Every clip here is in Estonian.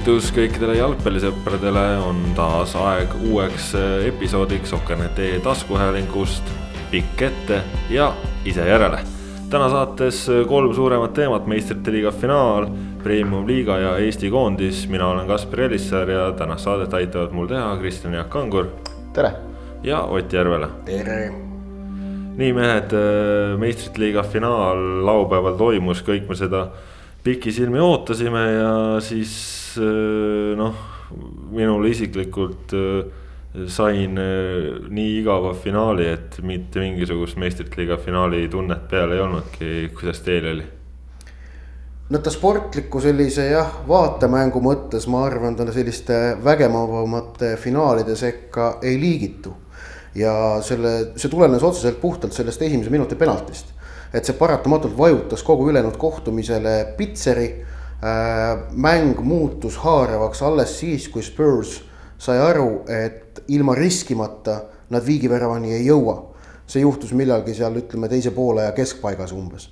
tervitus kõikidele jalgpallisõpradele, on taas aeg uueks äh, episoodiks Okkernete taskuhäälingust Pikk ette ja ise järele. täna saates äh, kolm suuremat teemat, meistrite liiga finaal, premium-liiga ja Eesti koondis. mina olen Kaspar Elissaar ja tänast saadet aitavad mul teha Kristjan Jaak Kangur. tere! ja Ott Järvela. tere! nii mehed, äh, meistrite liiga finaal laupäeval toimus, kõik me seda pikisilmi ootasime ja siis noh, minul isiklikult äh, sain nii igava finaali, et mitte mingisugust meistrite liiga finaali tunnet peal ei olnudki, kuidas teil oli? no ta sportliku sellise jah, vaatemängu mõttes ma arvan, ta selliste vägevamate finaalide sekka ei liigitu ja selle, see tulenes otseselt puhtalt sellest esimese minuti penaltist. et see paratamatult vajutas kogu ülejäänud kohtumisele pitseri äh,. Mäng muutus haaravaks alles siis, kui Spurs sai aru, et ilma riskimata nad viigiväravani ei jõua. see juhtus millalgi seal ütleme teise poole keskpaigas umbes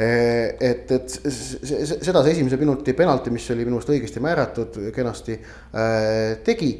äh, et, et seda see esimese minuti penalti, mis oli minu arust õigesti määratud, kenasti äh, tegi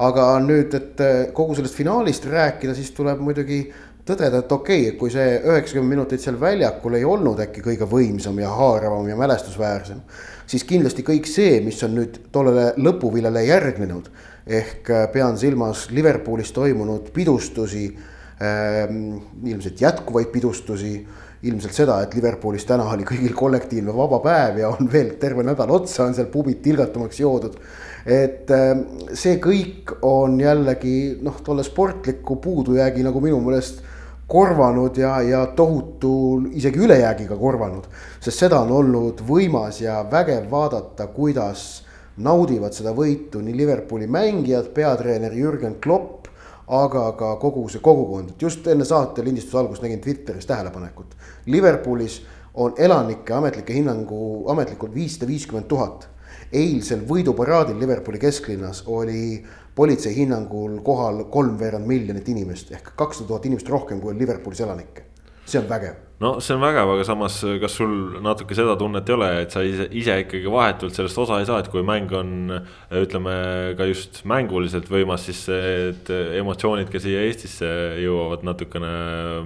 aga nüüd, et äh, kogu sellest finaalist rääkida, siis tuleb muidugi tõdeda, et okei okay,, kui see üheksakümmend minutit seal väljakul ei olnud äkki kõige võimsam ja haaravam ja mälestusväärsem. siis kindlasti kõik see, mis on nüüd tollele lõpuviljale järgnenud. ehk äh, pean silmas Liverpoolis toimunud pidustusi ähm,, ilmselt jätkuvaid pidustusi ilmselt seda, et Liverpoolis täna oli kõigil kollektiivne vaba päev ja on veel terve nädal otsa on seal pubid tilgatumaks joodud et ähm, see kõik on jällegi noh, tolle sportliku puudujäägi nagu minu meelest korvanud ja, ja tohutu isegi ülejäägiga korvanud. sest seda on olnud võimas ja vägev vaadata, kuidas naudivad seda võitu nii Liverpooli mängijad, peatreener Jürgen Klopp, aga ka kogu see kogukond, et just enne saate lindistuse algust nägin Twitteris tähelepanekut. Liverpoolis on elanike ametlikke hinnangu ametlikult viissada viiskümmend tuhat eilsel võiduparaadil Liverpooli kesklinnas oli politsei hinnangul kohal kolmveerand miljonit inimest ehk kakssada tuhat inimest rohkem, kui on Liverpoolis elanikke. see on vägev. no see on vägev, aga samas, kas sul natuke seda tunnet ei ole, et sa ise, ise ikkagi vahetult sellest osa ei saa, et kui mäng on ütleme ka just mänguliselt võimas, siis need emotsioonid ka siia Eestisse jõuavad natukene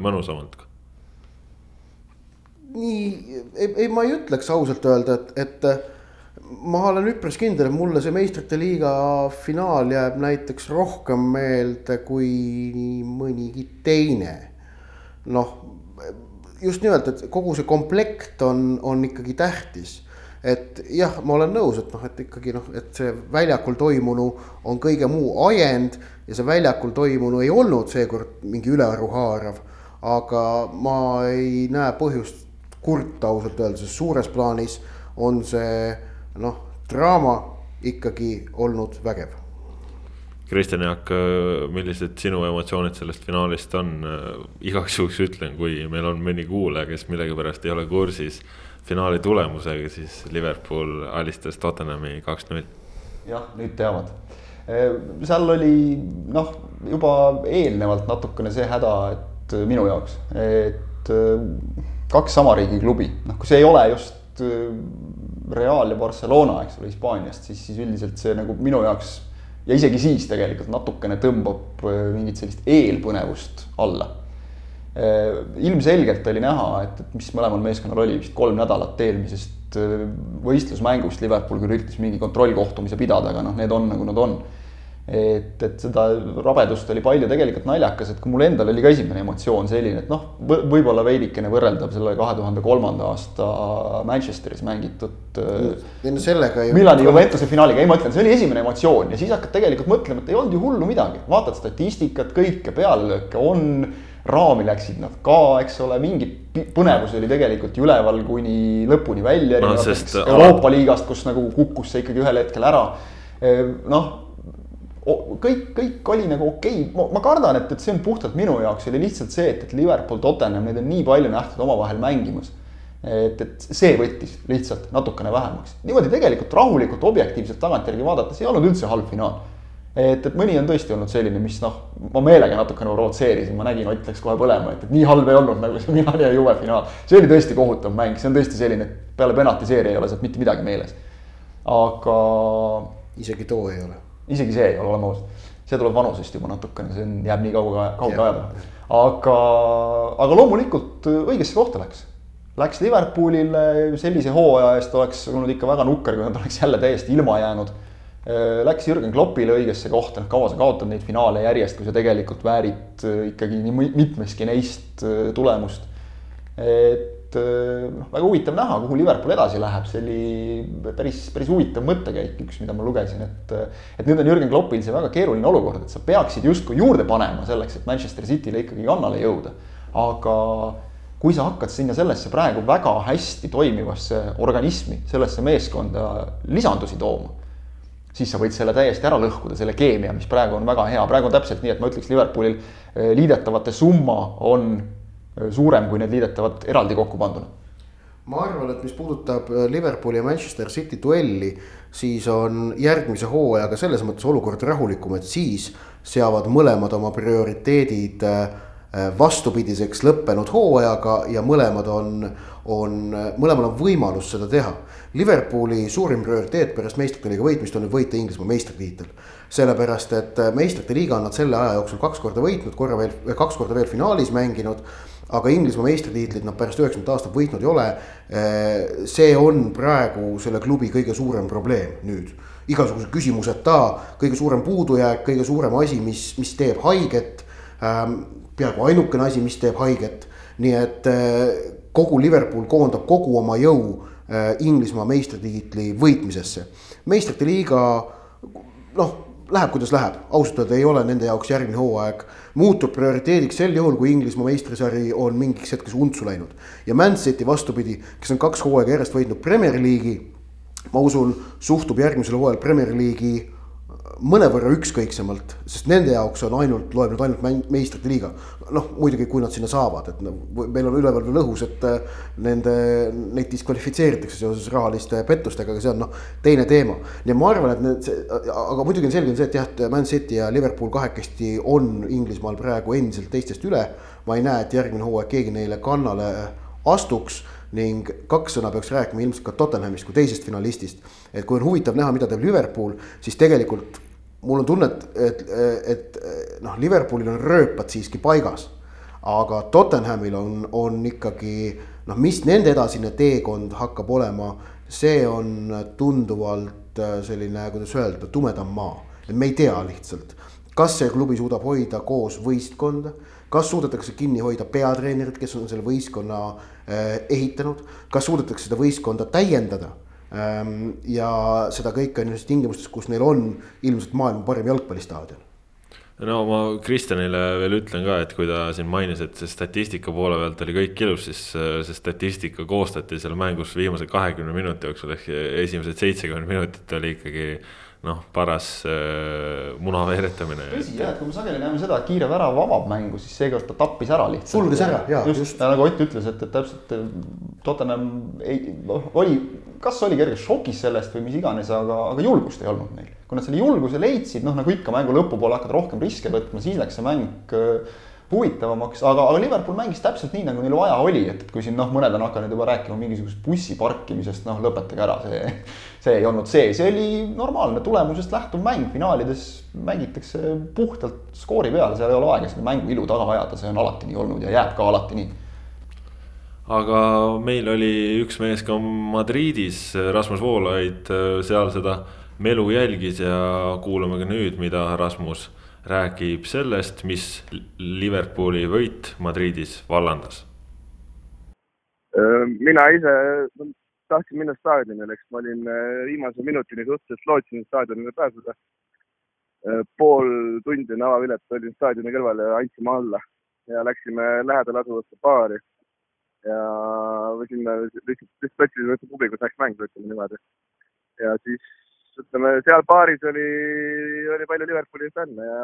mõnusamalt nii, ei, ei, ma ei ütleks ausalt öelda, et, et ma olen üpris kindel, et mulle see meistrite liiga finaal jääb näiteks rohkem meelde kui mõnigi teine. noh, just nimelt, et kogu see komplekt on, on ikkagi tähtis. et jah, ma olen nõus, et noh, et ikkagi noh, et see väljakul toimunu on kõige muu ajend ja see väljakul toimunu ei olnud seekord mingi ülearu haarav. aga ma ei näe põhjust kurta ausalt öeldes, sest suures plaanis on see noh, draama ikkagi olnud vägev. Kristjan Jaak, millised sinu emotsioonid sellest finaalist on? igaks juhuks ütlen, kui meil on mõni kuulaja, kes millegipärast ei ole kursis finaali tulemusega, siis Liverpool alistas Tottenhami kaks-null. jah, nüüd teavad. seal oli noh, juba eelnevalt natukene see häda, et minu jaoks, et kaks sama riigi klubi, noh, kui see ei ole just Real ja Barcelona, eks ole, Hispaaniast, siis, siis üldiselt see nagu minu jaoks ja isegi siis tegelikult natukene tõmbab äh, mingit sellist eelpõnevust alla. Äh, ilmselgelt oli näha, et, et mis mõlemal meeskonnal oli vist kolm nädalat eelmisest äh, võistlusmängust, Liverpool küll üritas mingi kontrollkohtumise pidada, aga noh, need on nagu nad on et, et seda rabedust oli palju, tegelikult naljakas, et kui mul endal oli ka esimene emotsioon selline, et noh, võib-olla veidikene võrreldav selle kahe tuhande kolmanda aasta Manchesteris mängitud. no sellega ju. Milani Juventuse finaaliga, ei ma ütlen, see oli esimene emotsioon ja siis hakkad tegelikult mõtlema, et ei olnud ju hullu midagi, vaatad statistikat, kõike, pealelööke on raami läksid nad ka, eks ole, mingi põnevus oli tegelikult ju üleval kuni lõpuni välja no,. Euroopa liigast, kus nagu kukkus see ikkagi ühel hetkel ära. noh kõik, kõik oli nagu okei okay., ma kardan, et, et see on puhtalt minu jaoks oli lihtsalt see, et, et Liverpool, Tottenham, neid on nii palju nähtud omavahel mängimas. et, et see võttis lihtsalt natukene vähemaks, niimoodi tegelikult rahulikult, objektiivselt tagantjärgi vaadates ei olnud üldse halb finaal. et, et mõni on tõesti olnud selline, mis noh, ma meelega natukene provotseerisin, ma nägin, Ott läks kohe põlema, et, et nii halb ei olnud nagu see Milani ja Juve finaal. see oli tõesti kohutav mäng, see on tõesti selline, et peale penaltiseeria ei ole sealt mitte midagi meeles aga. isegi too ei ole. Isegi see ei ole, oleme ausad. see tuleb vanusest juba natukene, see on, jääb nii kaua, kauge aja taha. aga, aga loomulikult õigesse kohta läks. Läks Liverpoolile, sellise hooaja eest oleks olnud ikka väga nukker, kui nad oleks jälle täiesti ilma jäänud Äh, läks Jürgen Kloppile õigesse kohta, noh kaua sa kaotad neid finaale järjest, kui sa tegelikult väärid äh, ikkagi nii mitmeski neist äh, tulemust. et noh, väga huvitav näha, kuhu Liverpool edasi läheb, see oli päris, päris huvitav mõttekäik, üks, mida ma lugesin, et. et nüüd on Jürgen Kloppil see väga keeruline olukord, et sa peaksid justkui juurde panema selleks, et Manchester City'le ikkagi kannale jõuda. aga kui sa hakkad sinna sellesse praegu väga hästi toimivasse organismi, sellesse meeskonda lisandusi tooma siis sa võid selle täiesti ära lõhkuda, selle keemia, mis praegu on väga hea, praegu on täpselt nii, et ma ütleks, Liverpoolil eh, liidetavate summa on suurem, kui need liidetavad eraldi kokku panduna ma arvan, et mis puudutab eh, Liverpooli ja Manchester City duelli, siis on järgmise hooajaga selles mõttes olukord rahulikum, et siis seavad mõlemad oma prioriteedid vastupidiseks lõppenud hooajaga ja mõlemad on, on, mõlemal on võimalus seda teha Liverpooli suurim prioriteet pärast meistrite liiga võitmist on nüüd võita Inglismaa meistritiitel. sellepärast, et äh, meistrite liiga on nad selle aja jooksul kaks korda võitnud, korra veel, kaks korda veel finaalis mänginud. Aga Inglismaa meistritiitlit nad pärast üheksakümnendat aastat võitnud ei ole. Äh, see on praegu selle klubi kõige suurem probleem nüüd igasuguse küsimuseta, kõige suurem puudujääk, kõige suurem asi, mis, mis teeb haiget ähm,. peaaegu ainukene asi, mis teeb haiget, nii et äh, kogu Liverpool koondab kogu oma jõu Äh, Inglismaa meistritiitli võitmisesse. meistrite liiga noh, läheb kuidas läheb, ausalt öelda ei ole nende jaoks järgmine hooaeg. Muutub prioriteediks sel juhul, kui Inglismaa meistrisari on mingiks hetkeks untsu läinud. ja Man City vastupidi, kes on kaks hooaega järjest võitnud Premier League'i. ma usun, suhtub järgmisel hooajal Premier League'i mõnevõrra ükskõiksemalt, sest nende jaoks on ainult, loeb nüüd ainult meistrite liiga. noh, muidugi, kui nad sinna saavad, et no meil on üleval veel õhus, et äh, nende, neid diskvalifitseeritakse seoses rahaliste pettustega, aga see on noh, teine teema. nii et ma arvan, et need, aga muidugi on selge on see, et jah, et Man City ja Liverpool kahekesti on Inglismaal praegu endiselt teistest üle. ma ei näe, et järgmine hooaeg keegi neile kannale astuks ning kaks sõna peaks rääkima ilmselt ka Tottenhamist kui teisest finalistist. et kui on huvitav näha, mida teeb Liverpool, siis tegelikult mul on tunne, et, et, et noh, Liverpoolil on rööpad siiski paigas. aga Tottenhamil on, on ikkagi noh, mis nende edasine teekond hakkab olema, see on tunduvalt äh, selline, kuidas öelda, tumedam maa. et me ei tea lihtsalt, kas see klubi suudab hoida koos võistkonda, kas suudetakse kinni hoida peatreenerit, kes on selle võistkonna äh, ehitanud, kas suudetakse seda võistkonda täiendada ja seda kõike on just tingimustes, kus neil on ilmselt maailma parim jalgpallistaadion. No ma Kristjanile veel ütlen ka, et kui ta siin mainis, et see statistika poole pealt oli kõik ilus, siis äh, see statistika koostati seal mängus viimase kahekümne minuti jooksul ehk esimesed seitsekümmend minutit oli ikkagi noh, paras äh, muna veeretamine. tõsi jah, et kui me sageli näeme seda, et kiire värav avab mängu, siis seekord ta tappis ära lihtsalt. sulges ära, jaa. just, just., nagu Ott ütles, et, et täpselt Tottenham ei, noh, oli, kas oli kerge šokis sellest või mis iganes, aga, aga julgust ei olnud neil. kui nad selle julguse leidsid, noh nagu ikka mängu lõpupoole hakkad rohkem riske võtma, siis läks see mäng äh, huvitavamaks, aga, aga Liverpool mängis täpselt nii, nagu neil vaja oli, et, kui siin noh, mõned on hakanud juba rääkima mingisugusest bussi parkimisest, noh lõpetage ära, see, see ei olnud see, see oli normaalne tulemusest lähtuv mäng, finaalides mängitakse puhtalt skoori peale, seal ei ole aega seda mängu ilu taga ajada, see on alati nii olnud ja jääb ka alati nii. Aga meil oli üks mees ka Madridis, Rasmus Voolaid seal seda melu jälgis ja kuulame ka nüüd, mida Rasmus räägib sellest, mis Liverpooli võit Madridis vallandas. mina ise tahtsin minna staadionile, eks ma olin viimase minutini suhteliselt lootsin staadionile pääseda. pool tundi enne avavilet olin staadioni kõrval ja andsime alla ja läksime lähedal asuvasse baari. ja sinna lihtsalt, lihtsalt otsisime publikut, läks mäng, ütleme niimoodi. ja siis ütleme, seal baaris oli, oli palju Liverpooli fänne ja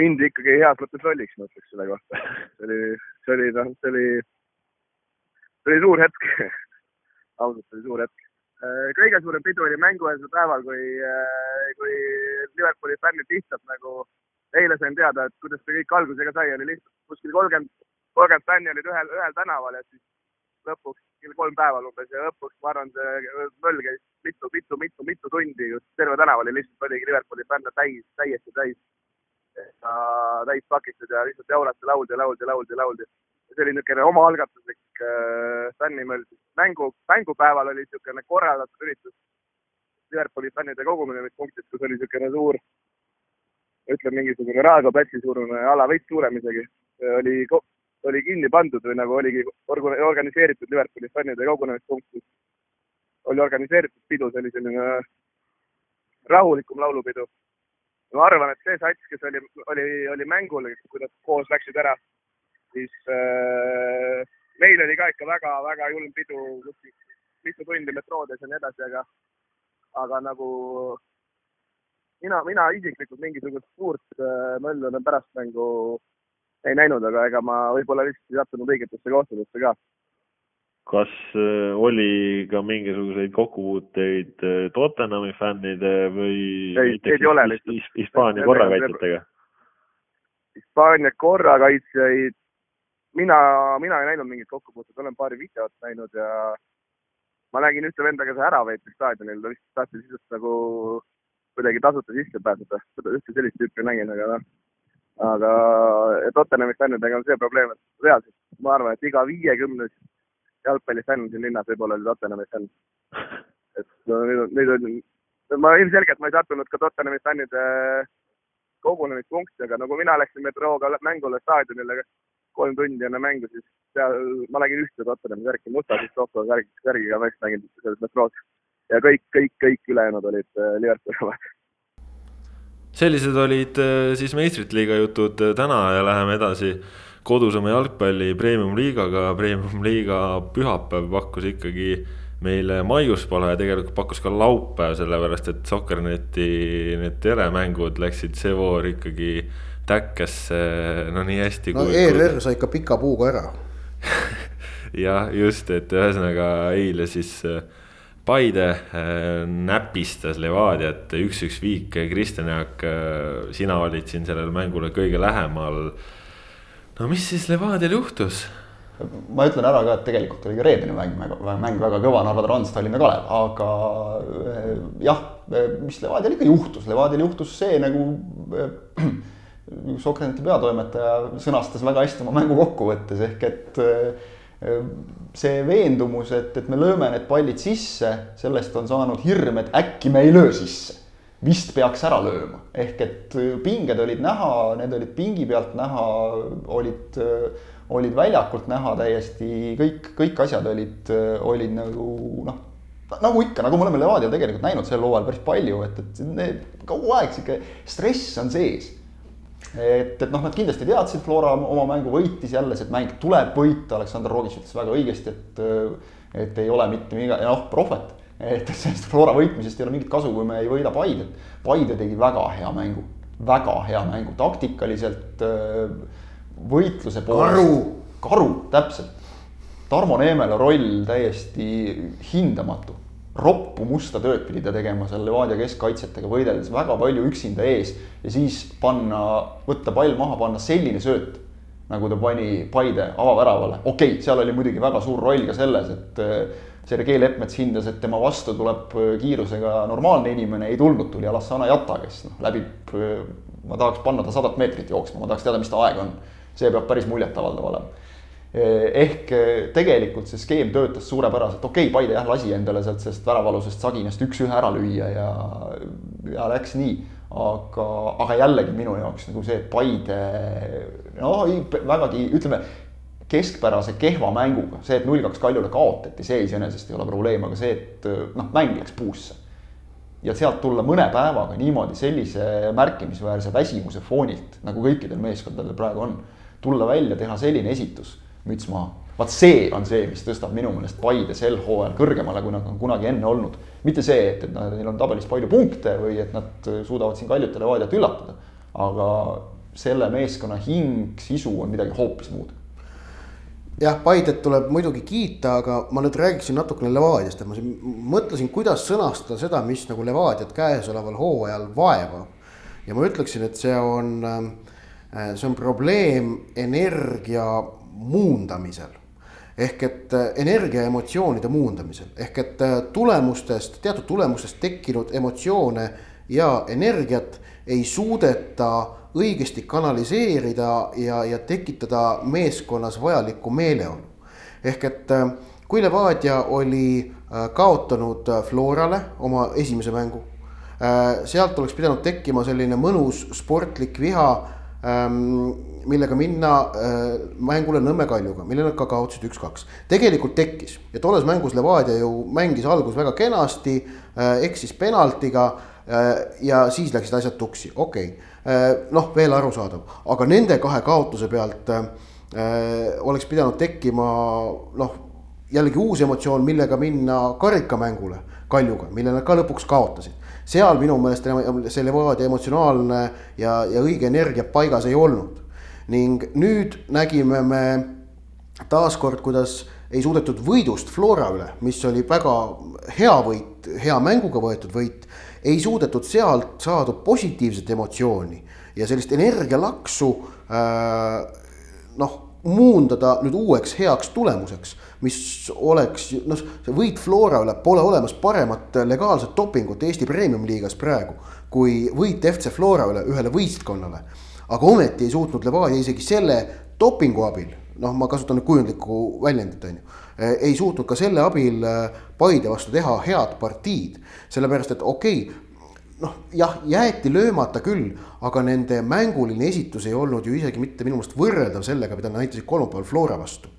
mind ikkagi heas mõttes lolliks, ma ütleks selle kohta. see oli, see oli, noh, see oli, see oli suur hetk ausalt, see oli suur hetk. kõige suurem pidu oli mängueelsel päeval, kui, kui Liverpooli fännid lihtsalt nagu, eile sain teada, et kuidas see kõik algusega sai, oli lihtsalt kuskil kolmkümmend, kolmkümmend fänni olid ühel, ühel tänaval ja siis lõpuks kolm päeval umbes ja lõpuks ma arvan, see möll käis mitu Järve tänaval ja lihtsalt oligi Liverpooli fänne täis, täiesti täis. täis pakitud ja lihtsalt jaurati, lauldi ja lauldi, lauldi, lauldi. see oli niisugune omaalgatuslik äh, fännimõld. mängu, mängupäeval oli niisugune korraldatud üritus. Liverpooli fännide kogumine, mis punktis, kus oli niisugune suur, ütleme mingisugune Raekoja platsi suurune ala, veits suurem isegi, oli oli kinni pandud või nagu oligi organiseeritud Liverpooli fännide kogunemispunkt, kus oli organiseeritud pidu, see oli selline rahulikum laulupidu. ma arvan, et see sats, kes oli, oli, oli mängul, kui nad koos läksid ära, siis äh, meil oli ka ikka väga-väga julm pidu, mitu tundi metroodes ja nii edasi, aga, aga nagu mina, mina isiklikult mingisugust suurt äh, möllu olen pärast mängu ei näinud, aga ega ma võib-olla lihtsalt ei sattunud õigetesse kohtadesse ka. Kas äh, oli ka mingisuguseid kokkupuuteid äh, Tottenhami fännide või ei, ei ole lihtsalt. Hispaania korrakaitsjatega? Hispaania korrakaitsjaid, mina, mina ei näinud mingit kokkupuutet, olen paari videot näinud ja ma nägin ühte venda, kes ära veetis staadionil, ta vist tahtis lihtsalt nagu kuidagi tasuta sisse pääseda, ühte sellist tüüpi nägin, aga noh aga Tottenhami fännidega on see probleem, et reaalselt ma arvan, et iga viiekümnes jalgpallifänn siin linnas võib-olla oli Tottenhami fänn. et no, nüüd on, nüüd on, ma ilmselgelt ma ei sattunud ka Tottenhami fännide kogunemispunkti, aga no kui mina läksin metrooga mängule staadionile kolm tundi enne mängu, siis seal ma nägin ühte Tottenhami särki, musta siis Toppo särgi, särgiga meest nägin selles metroos. ja kõik, kõik, kõik ülejäänud olid äh, Liverpooli omad sellised olid äh, siis meistrite liiga jutud äh, täna ja läheme edasi kodusema jalgpalli premium-liigaga. Premium-liiga pühapäev pakkus ikkagi meile maiuspala ja tegelikult pakkus ka laupäev, sellepärast et Soccerneti need teremängud läksid see voor ikkagi täkkesse no nii hästi. no kui, ERR kui... sai ikka pika puuga ära jah, just, et ühesõnaga eile siis äh, Paide äh, näpistas Levadiat üks-üks viik, Kristjan Jaak, äh, sina olid siin sellele mängule kõige lähemal. No mis siis Levadial juhtus? ma ütlen ära ka, et tegelikult oli ka reedene mäng, mäng väga kõva, Narva Trans, Tallinna Kalev, aga äh, jah, mis Levadial ikka juhtus, Levadial juhtus see nagu Sokraneti peatoimetaja sõnastas väga hästi oma mängu kokkuvõttes ehk et see veendumus, et, et me lööme need pallid sisse, sellest on saanud hirm, et äkki me ei löö sisse. Vist peaks ära lööma, ehk et pinged olid näha, need olid pingi pealt näha, olid, olid väljakult näha täiesti, kõik, kõik asjad olid, olid nagu noh nagu ikka, nagu me oleme Levadial tegelikult näinud sel hooajal päris palju, et, et need kogu aeg sihuke stress on sees et, et noh, nad kindlasti teadsid, Flora oma mängu võitis jälle, see mäng tuleb võita, Aleksandr Rogic ütles väga õigesti, et, et ei ole mitte mingi, noh, prohvet. Et sellest Flora võitmisest ei ole mingit kasu, kui me ei võida Paidet. Paide tegi väga hea mängu, väga hea mängu, taktikaliselt võitluse poolest. karu. karu, täpselt. Tarmo Neemela roll täiesti hindamatu roppu musta tööd pidi ta tegema seal Levadia keskkaitsjatega võideldes, väga palju üksinda ees ja siis panna, võtta pall maha, panna selline sööt, nagu ta pani Paide avaväravale. okei okay,, seal oli muidugi väga suur roll ka selles, et äh, Sergei Leppmets hindas, et tema vastu tuleb äh, kiirusega normaalne inimene, ei tulnud, tuli Alassana Jata, kes noh, läbib, äh, ma tahaks panna ta sadat meetrit jooksma, ma tahaks teada, mis ta aeg on. see peab päris muljetavaldav olema Eh, ehk eh, tegelikult see skeem töötas suurepäraselt, okei okay,, Paide jah, lasi endale sealt sellest väravalusest saginast üks-ühe ära lüüa ja, ja läks nii. aga, aga jällegi minu jaoks nagu see Paide, no vägagi ütleme keskpärase kehva mänguga, see, et null-kaks Kaljule kaotati, see iseenesest ei ole probleem, aga see, et noh, mäng läks puusse. ja sealt tulla mõne päevaga niimoodi sellise märkimisväärse väsimuse foonilt, nagu kõikidel meeskondadel praegu on, tulla välja, teha selline esitus müts maha. vaat see on see, mis tõstab minu meelest Paide sel hooajal kõrgemale, kui nad on kunagi enne olnud. mitte see, et, et neil on tabelis palju punkte või et nad suudavad siin Kaljut ja Levadiat üllatada. aga selle meeskonna hing, sisu on midagi hoopis muud jah, Paidet tuleb muidugi kiita, aga ma nüüd räägiksin natukene Levadiast, et ma siin mõtlesin, kuidas sõnastada seda, mis nagu Levadiat käesoleval hooajal vaevab. ja ma ütleksin, et see on, äh, see on probleem energia muundamisel. ehk et äh, energia ja emotsioonide muundamisel ehk et äh, tulemustest, teatud tulemustest tekkinud emotsioone ja energiat ei suudeta õigesti kanaliseerida ja, ja tekitada meeskonnas vajalikku meeleolu. ehk et äh, kui Levadia oli kaotanud Florale oma esimese mängu, sealt oleks pidanud tekkima selline mõnus sportlik viha ähm, millega minna äh, mängule Nõmme Kaljuga, mille nad ka kaotasid üks-kaks. tegelikult tekkis ja tolles mängus Levadia ju mängis algus väga kenasti äh,, eksis penaltiga äh, ja siis läksid asjad tuksi, okei okay. Äh,. noh, veel arusaadav, aga nende kahe kaotuse pealt äh, oleks pidanud tekkima noh, jällegi uus emotsioon, millega minna karikamängule Kaljuga, mille nad ka lõpuks kaotasid seal minu meelest see Levadia emotsionaalne ja, ja õige energia paigas ei olnud ning nüüd nägime me taaskord, kuidas ei suudetud võidust Flora üle, mis oli väga hea võit, hea mänguga võetud võit, ei suudetud sealt saadud positiivset emotsiooni ja sellist energialaksu äh, noh, muundada nüüd uueks heaks tulemuseks, mis oleks noh, see võit Flora üle, pole olemas paremat legaalset dopingut Eesti Premium-liigas praegu kui võit FC Flora üle ühele võistkonnale aga ometi ei suutnud Levadia isegi selle dopingu abil, noh, ma kasutan nüüd kujundlikku väljendit, on ju. Eh, ei suutnud ka selle abil eh, Paide vastu teha head partiid, sellepärast et okei okay, noh, jah, jäeti löömata küll, aga nende mänguline esitus ei olnud ju isegi mitte minu meelest võrreldav sellega, mida nad näitasid kolmapäeval Flora vastu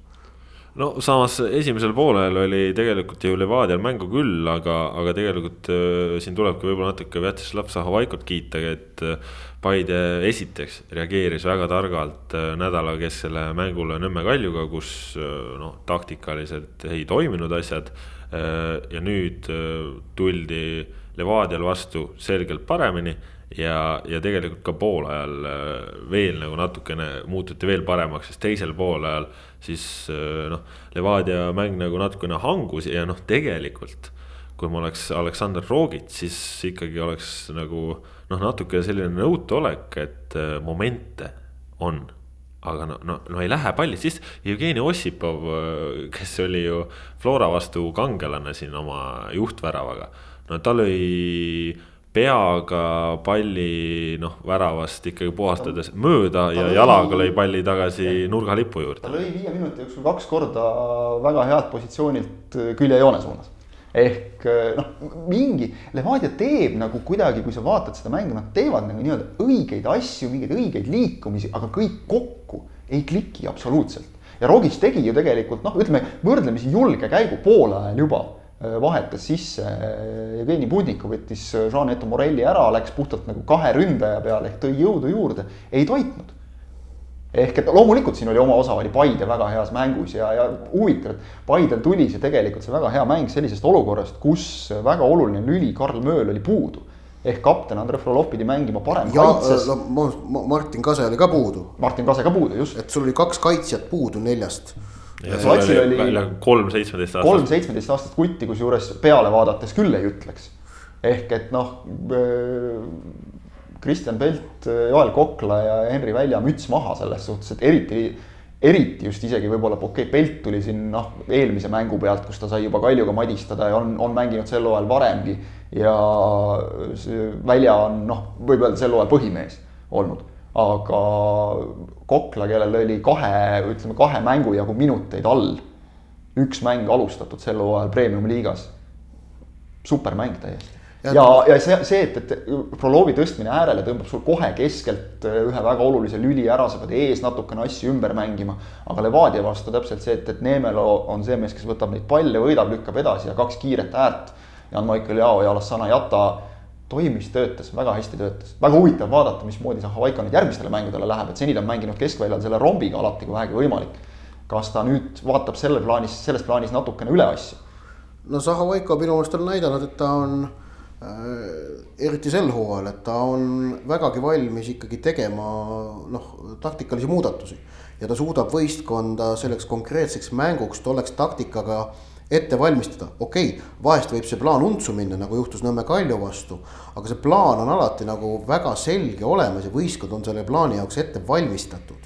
no samas esimesel poolel oli tegelikult ju Levadial mängu küll, aga, aga tegelikult äh, siin tulebki võib-olla natuke Vjatšeslav Zahovaikot kiita, et äh, Paide esiteks reageeris väga targalt äh, nädala kesksele mängule Nõmme Kaljuga, kus äh, noh, taktikaliselt ei toiminud asjad äh,. ja nüüd äh, tuldi Levadial vastu selgelt paremini ja, ja tegelikult ka poolajal äh, veel nagu natukene muututi veel paremaks, sest teisel poolajal siis äh, noh, Levadia mäng nagu natukene hangus ja noh, tegelikult kui ma oleks Aleksandr Rogit, siis ikkagi oleks nagu noh, natuke selline nõutuolek, et äh, momente on aga no, no, no ei lähe palli, siis Jevgeni Ossipov, kes oli ju Flora vastu kangelane siin oma juhtväravaga. no ta lõi peaga palli noh, väravast ikkagi puhastades mööda ja jalaga lõi palli tagasi nurgalipu juurde. ta lõi viie minuti jooksul kaks korda väga head positsioonilt küljejoone suunas. ehk noh, mingi, Levadia teeb nagu kuidagi, kui sa vaatad seda mängu, nad teevad nagu nii-öelda õigeid asju, mingeid õigeid liikumisi, aga kõik kokku ei kliki absoluutselt. ja Rogis tegi ju tegelikult noh, ütleme võrdlemisi julge käigu poole ajal juba Äh, vahetas sisse äh, Jevgeni Budnikov, võttis äh, Jean-Eto Morelli ära, läks puhtalt nagu kahe ründaja peale ehk tõi jõudu juurde, ei toitnud. ehk et loomulikult siin oli oma osa, oli Paide väga heas mängus ja, ja huvitav, et Paidel tuli see tegelikult see väga hea mäng sellisest olukorrast, kus väga oluline lüli Karl Mööl oli puudu ehk kapten Andrei Frolov pidi mängima parem ja, kaitses. Martin Kase oli ka puudu. Martin Kase ka puudu, just. et sul oli kaks kaitsjat puudu neljast oli, oli kolm seitsmeteist aastast. kolm seitsmeteist aastast kutti, kusjuures peale vaadates küll ei ütleks. ehk et noh, äh, Kristjan Pelt, Joel Kokla ja Henri Välja müts maha selles suhtes, et eriti, eriti just isegi võib-olla okei okay,, Pelt tuli siin noh, eelmise mängu pealt, kus ta sai juba Kaljuga madistada ja on, on mänginud sel hooajal varemgi. ja Välja on noh, võib öelda sel hooajal põhimees olnud aga Kokla, kellel oli kahe, ütleme kahe mängu jagu minuteid all, üks mäng alustatud sel hooajal premium-liigas. supermäng täiesti. ja, ja, ja see, see, et, et Frolovi tõstmine äärele tõmbab sul kohe keskelt ühe väga olulise lüli ära, sa pead ees natukene asju ümber mängima. aga Levadia vastu täpselt see, et, et Neemelo on see mees, kes võtab neid palle, võidab, lükkab edasi ja kaks kiiret äärt. Jan-Maicel Jao ja Alassana Jata toimis, töötas, väga hästi töötas. väga huvitav vaadata, mismoodi see Havaika nüüd järgmistele mängudele läheb, et seni ta on mänginud keskväljal selle rombiga alati, kui vähegi võimalik. kas ta nüüd vaatab selle plaanis, selles plaanis natukene üle asju? no Zahhovaiko minu meelest on näidanud, et ta on äh, eriti sel hooajal, et ta on vägagi valmis ikkagi tegema noh, taktikalisi muudatusi. ja ta suudab võistkonda selleks konkreetseks mänguks tolleks taktikaga äh, ette valmistada, okei okay,, vahest võib see plaan untsu minna, nagu juhtus Nõmme Kalju vastu. aga see plaan on alati nagu väga selge olemas ja võistkond on selle plaani jaoks ette valmistatud.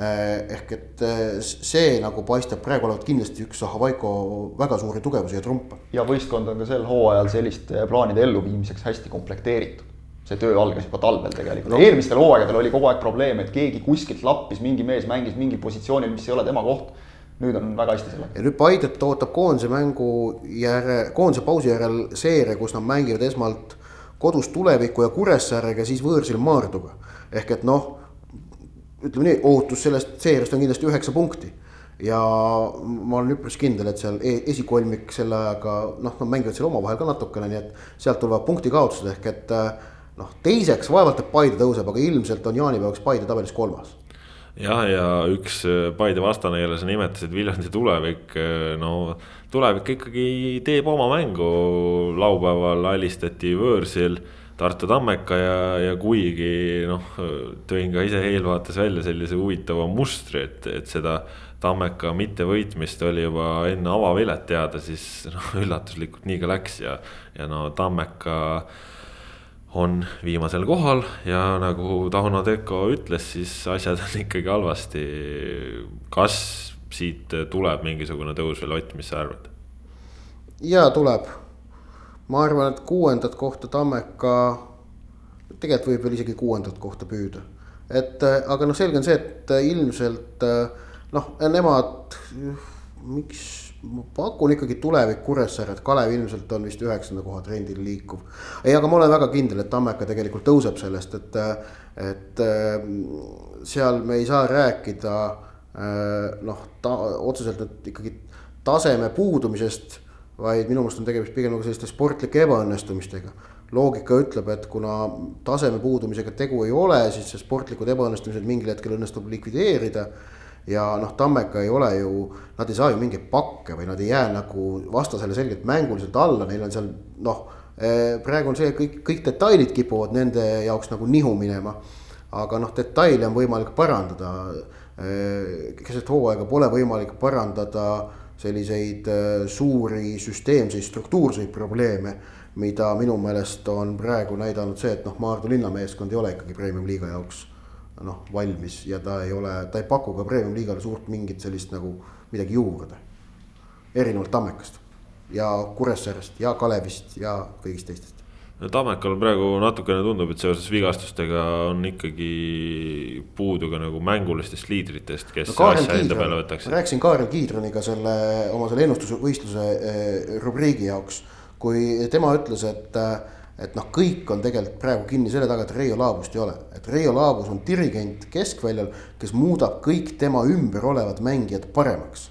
ehk et see nagu paistab praegu olevat kindlasti üks Havaiko väga suuri tugevusi ja trumpe. ja võistkond on ka sel hooajal selliste plaanide elluviimiseks hästi komplekteeritud see töö algas juba talvel tegelikult no., eelmistel hooaegadel oli kogu aeg probleem, et keegi kuskilt lappis, mingi mees mängis mingil positsioonil, mis ei ole tema koht nüüd on väga hästi sellega. ja nüüd Paidet ootab koondise mängu järel, koondise pausi järel seeria, kus nad mängivad esmalt kodus tuleviku ja Kuressaarega, siis võõrsil Maarduga. ehk et noh, ütleme nii, ootus sellest seeriast on kindlasti üheksa punkti. ja ma olen üpris kindel, et seal e esikolmik selle ajaga noh, nad mängivad seal omavahel ka natukene, nii et sealt tulevad punktikaotused ehk et noh, teiseks vaevalt, et Paide tõuseb, aga ilmselt on jaanipäevaks Paide tabelis kolmas jah, ja üks äh, Paide vastane, kelle sa nimetasid, Viljandi tulevik, äh, no tulevik ikkagi teeb oma mängu. laupäeval alistati võõrsil Tartu Tammeka ja, ja kuigi noh, tõin ka ise eelvaates välja sellise huvitava mustri, et, et seda Tammeka mittevõitmist oli juba enne avavilet teada, siis noh, üllatuslikult nii ka läks ja, ja no Tammeka on viimasel kohal ja nagu Tauno Teko ütles, siis asjad on ikkagi halvasti. kas siit tuleb mingisugune tõus veel, Ott, mis sa arvad? ja tuleb, ma arvan, et kuuendat kohta Tammeka, tegelikult võib veel isegi kuuendat kohta püüda. et aga noh, selge on see, et ilmselt noh, nemad, miks ma pakun ikkagi tulevik Kuressaaret, Kalev ilmselt on vist üheksanda koha trendil liikuv. ei, aga ma olen väga kindel, et Tammeka tegelikult tõuseb sellest, et, et seal me ei saa rääkida noh, ta otseselt nüüd ikkagi taseme puudumisest, vaid minu meelest on tegemist pigem nagu selliste sportlike ebaõnnestumistega. loogika ütleb, et kuna taseme puudumisega tegu ei ole, siis see sportlikud ebaõnnestumised mingil hetkel õnnestub likvideerida ja noh, Tammeka ei ole ju, nad ei saa ju mingeid pakke või nad ei jää nagu vastasele selgelt mänguliselt alla, neil on seal noh. Eh, praegu on see, kõik, kõik detailid kipuvad nende jaoks nagu nihu minema. aga noh, detaile on võimalik parandada. Eh, keset hooaega pole võimalik parandada selliseid eh, suuri süsteemseid struktuurseid probleeme mida minu meelest on praegu näidanud see, et noh, Maardu linnameeskond ei ole ikkagi premium-liiga jaoks noh, valmis ja ta ei ole, ta ei paku ka premium-liigale suurt mingit sellist nagu midagi juurde. erinevalt Tammekast ja Kuressaarest ja Kalevist ja kõigist teistest. no Tammekal praegu natukene tundub, et seoses vigastustega on ikkagi puudu ka nagu mängulistest liidritest, kes no, asja enda peale võtaks. rääkisin Kaarel Kiidroniga selle oma selle ennustusvõistluse eh, rubriigi jaoks, kui tema ütles, et äh, et noh, kõik on tegelikult praegu kinni selle taga, et Reio Laabust ei ole, et Reio Laabus on dirigent keskväljal, kes muudab kõik tema ümber olevad mängijad paremaks.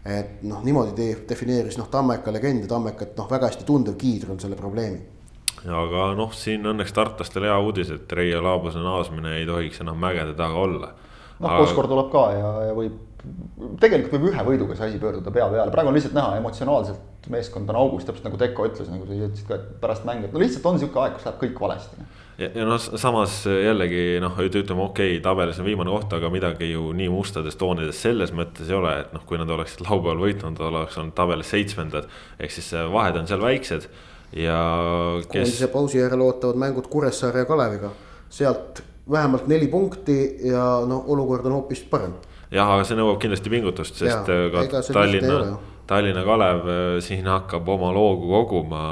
et noh, niimoodi defineeris noh, Tammeka legend ja Tammekat noh, väga hästi tundev Kiidr on selle probleemi. aga noh, siin õnneks tartlastel hea uudis, et Reio Laabuse naasmine ei tohiks enam mägede taga olla. Noh Koskor tuleb ka ja, ja võib tegelikult võib ühe võiduga see asi pöörduda pea peale, praegu on lihtsalt näha emotsionaalselt meeskond on augus, täpselt nagu Teko ütles, nagu sa ütlesid ka, et pärast mängu, et no lihtsalt on sihuke aeg, kus läheb kõik valesti. ja, ja noh, samas jällegi noh, ütleme okei okay,, tabelis on viimane koht, aga midagi ju nii mustades toonides selles mõttes ei ole, et noh, kui nad oleksid laupäeval võitnud, oleks olnud tabelis seitsmendad. ehk siis vahed on seal väiksed ja kes. koondise pausi järel ootavad mängud Kuressaare ja Kaleviga, sealt vähemalt neli punkti ja noh, olukord on hoopis parem jah, aga see nõuab kindlasti pingutust, sest ja, äh, ka Tallinna, Tallinna Kalev äh, siin hakkab oma loogu koguma.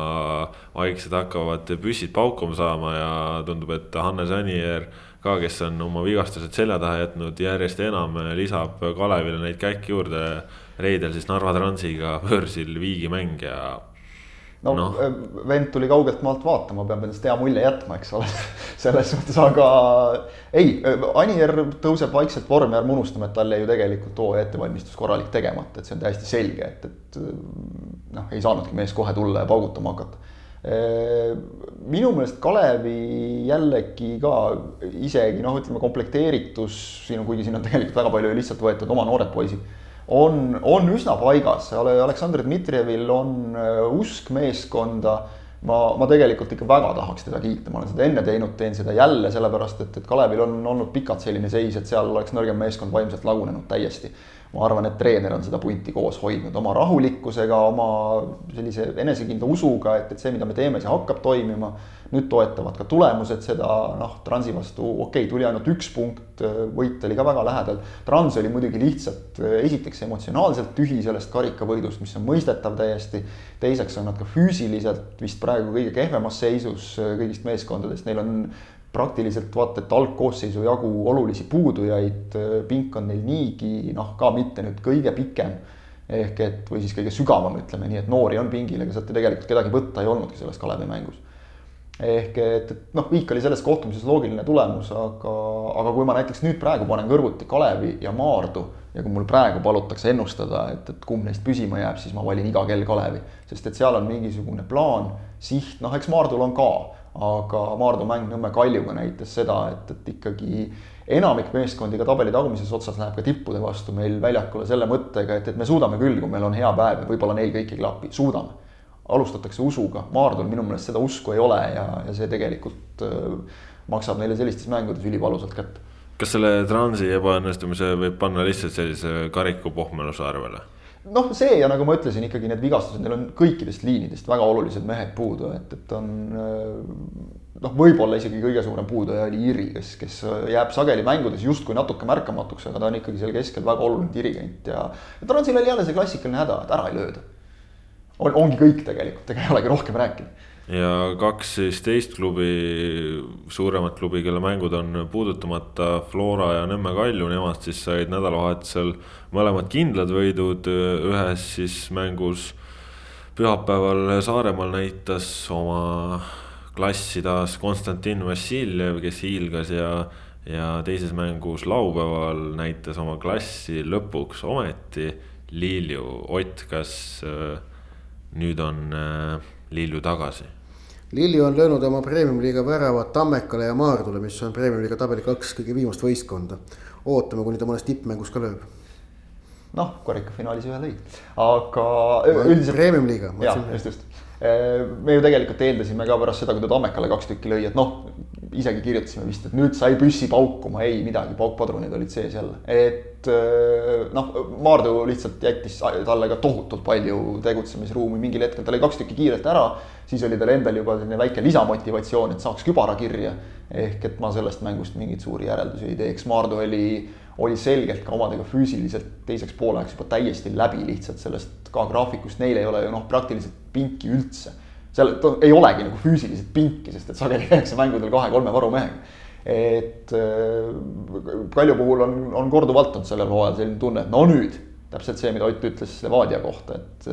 vaikselt hakkavad püssid paukuma saama ja tundub, et Hannes Anier ka, kes on oma vigastused selja taha jätnud, järjest enam lisab Kalevile neid käike juurde. reedel siis Narva Transiga börsil viigimäng ja no, no. Äh, vend tuli kaugelt maalt vaatama, peab endast hea mulje jätma, eks ole selles mõttes, aga ei, äh, Anier tõuseb vaikselt vormi, ärme unustame, et tal jäi ju tegelikult hooaja ettevalmistus korralik tegemata, et see on täiesti selge, et, et äh, noh, ei saanudki mees kohe tulla ja paugutama hakata. minu meelest Kalevi jällegi ka isegi noh, ütleme komplekteeritus siin on, kuigi siin on tegelikult väga palju lihtsalt võetud oma noored poisid on, on üsna paigas, Aleksandr Dmitrijevil on äh, usk meeskonda. ma, ma tegelikult ikka väga tahaks teda kiita, ma olen seda enne teinud, teen seda jälle, sellepärast et, et Kalevil on olnud pikalt selline seis, et seal oleks nõrgem meeskond vaimselt lagunenud täiesti. Ma arvan, et treener on seda punti koos hoidnud oma rahulikkusega, oma sellise enesekindla usuga, et, et see, mida me teeme, see hakkab toimima. nüüd toetavad ka tulemused seda, noh, Transi vastu, okei okay,, tuli ainult üks punkt, võit oli ka väga lähedal. Trans oli muidugi lihtsalt esiteks emotsionaalselt tühi sellest karikavõidust, mis on mõistetav täiesti. teiseks on nad ka füüsiliselt vist praegu kõige kehvemas seisus kõigist meeskondadest, neil on praktiliselt vaata, et algkoosseisu jagu olulisi puudujaid, pink on neil niigi noh, ka mitte nüüd kõige pikem. ehk et või siis kõige sügavam, ütleme nii, et noori on pingil, ega sealt ju tegelikult kedagi võtta ei olnudki selles Kalevi mängus. ehk et, et noh, viik oli selles kohtumises loogiline tulemus, aga, aga kui ma näiteks nüüd praegu panen kõrvuti Kalevi ja Maardu ja kui mul praegu palutakse ennustada, et, et kumb neist püsima jääb, siis ma valin iga kell Kalevi, sest et seal on mingisugune plaan, siht, noh, eks Maardul on ka aga Maardu mäng Nõmme Kaljuga näitas seda, et, et ikkagi enamik meeskondi ka tabeli tagumises otsas läheb ka tippude vastu meil väljakule selle mõttega, et, et me suudame küll, kui meil on hea päev ja võib-olla neil kõik ei klapi, suudame. alustatakse usuga, Maardul minu meelest seda usku ei ole ja, ja see tegelikult äh, maksab neile sellistes mängudes ülivalusalt kätte. kas selle Transi ebaõnnestumise võib panna lihtsalt sellise kariku pohmeluse arvele? Noh, see ja nagu ma ütlesin, ikkagi need vigastused, neil on kõikidest liinidest väga olulised mehed puudu, et, et on äh, noh, võib-olla isegi kõige suurem puuduja oli Iri, kes, kes jääb sageli mängudes justkui natuke märkamatuks, aga ta on ikkagi seal keskel väga oluline dirigent ja, ja Transil oli jälle see klassikaline häda, et ära ei lööda. on, ongi kõik tegelikult, ega ei olegi rohkem rääkida ja kaks siis teist klubi, suuremat klubi, kelle mängud on puudutamata, Flora ja Nõmme Kalju, nemad siis said nädalavahetusel mõlemad kindlad võidud, ühes siis mängus pühapäeval Saaremaal näitas oma klassi taas Konstantin Vassiljev, kes hiilgas ja, ja teises mängus laupäeval näitas oma klassi lõpuks ometi Lilju. Ott, kas äh, nüüd on äh, Lilju tagasi? Lilju on löönud oma premium-liiga väravad Tammekale ja Maardule, mis on premium-liiga tabeli kaks kõige viimast võistkonda. ootame, kuni ta mõnes tippmängus ka lööb. noh, karikafinaalis ühe lõi, aga üldiselt. Premium-liiga. jah, just, just. Me ju tegelikult eeldasime ka pärast seda, kui ta Tammekale kaks tükki lõi, et noh, isegi kirjutasime vist, et nüüd sai püssi paukuma, ei midagi, paukpadrunid olid sees jälle, et noh, Maardu lihtsalt jättis talle ka tohutult palju tegutsemisruumi, mingil hetkel ta lõi kaks tükki kiirelt ära siis oli tal endal juba selline väike lisamotivatsioon, et saaks kübara kirja. ehk et ma sellest mängust mingeid suuri järeldusi ei teeks, Maardu oli, oli selgelt ka omadega füüsiliselt teiseks pooleks juba täiesti läbi lihtsalt sellest ka graafikust, neil ei ole ju noh, praktiliselt pinki üldse. seal ei olegi nagu füüsiliselt pinki, sest et sageli käiakse mängudel kahe-kolme varumehega et äh, Kalju puhul on, on korduvalt olnud sellel hooajal selline tunne, et no nüüd täpselt see, mida Ott ütles Levadia kohta, et,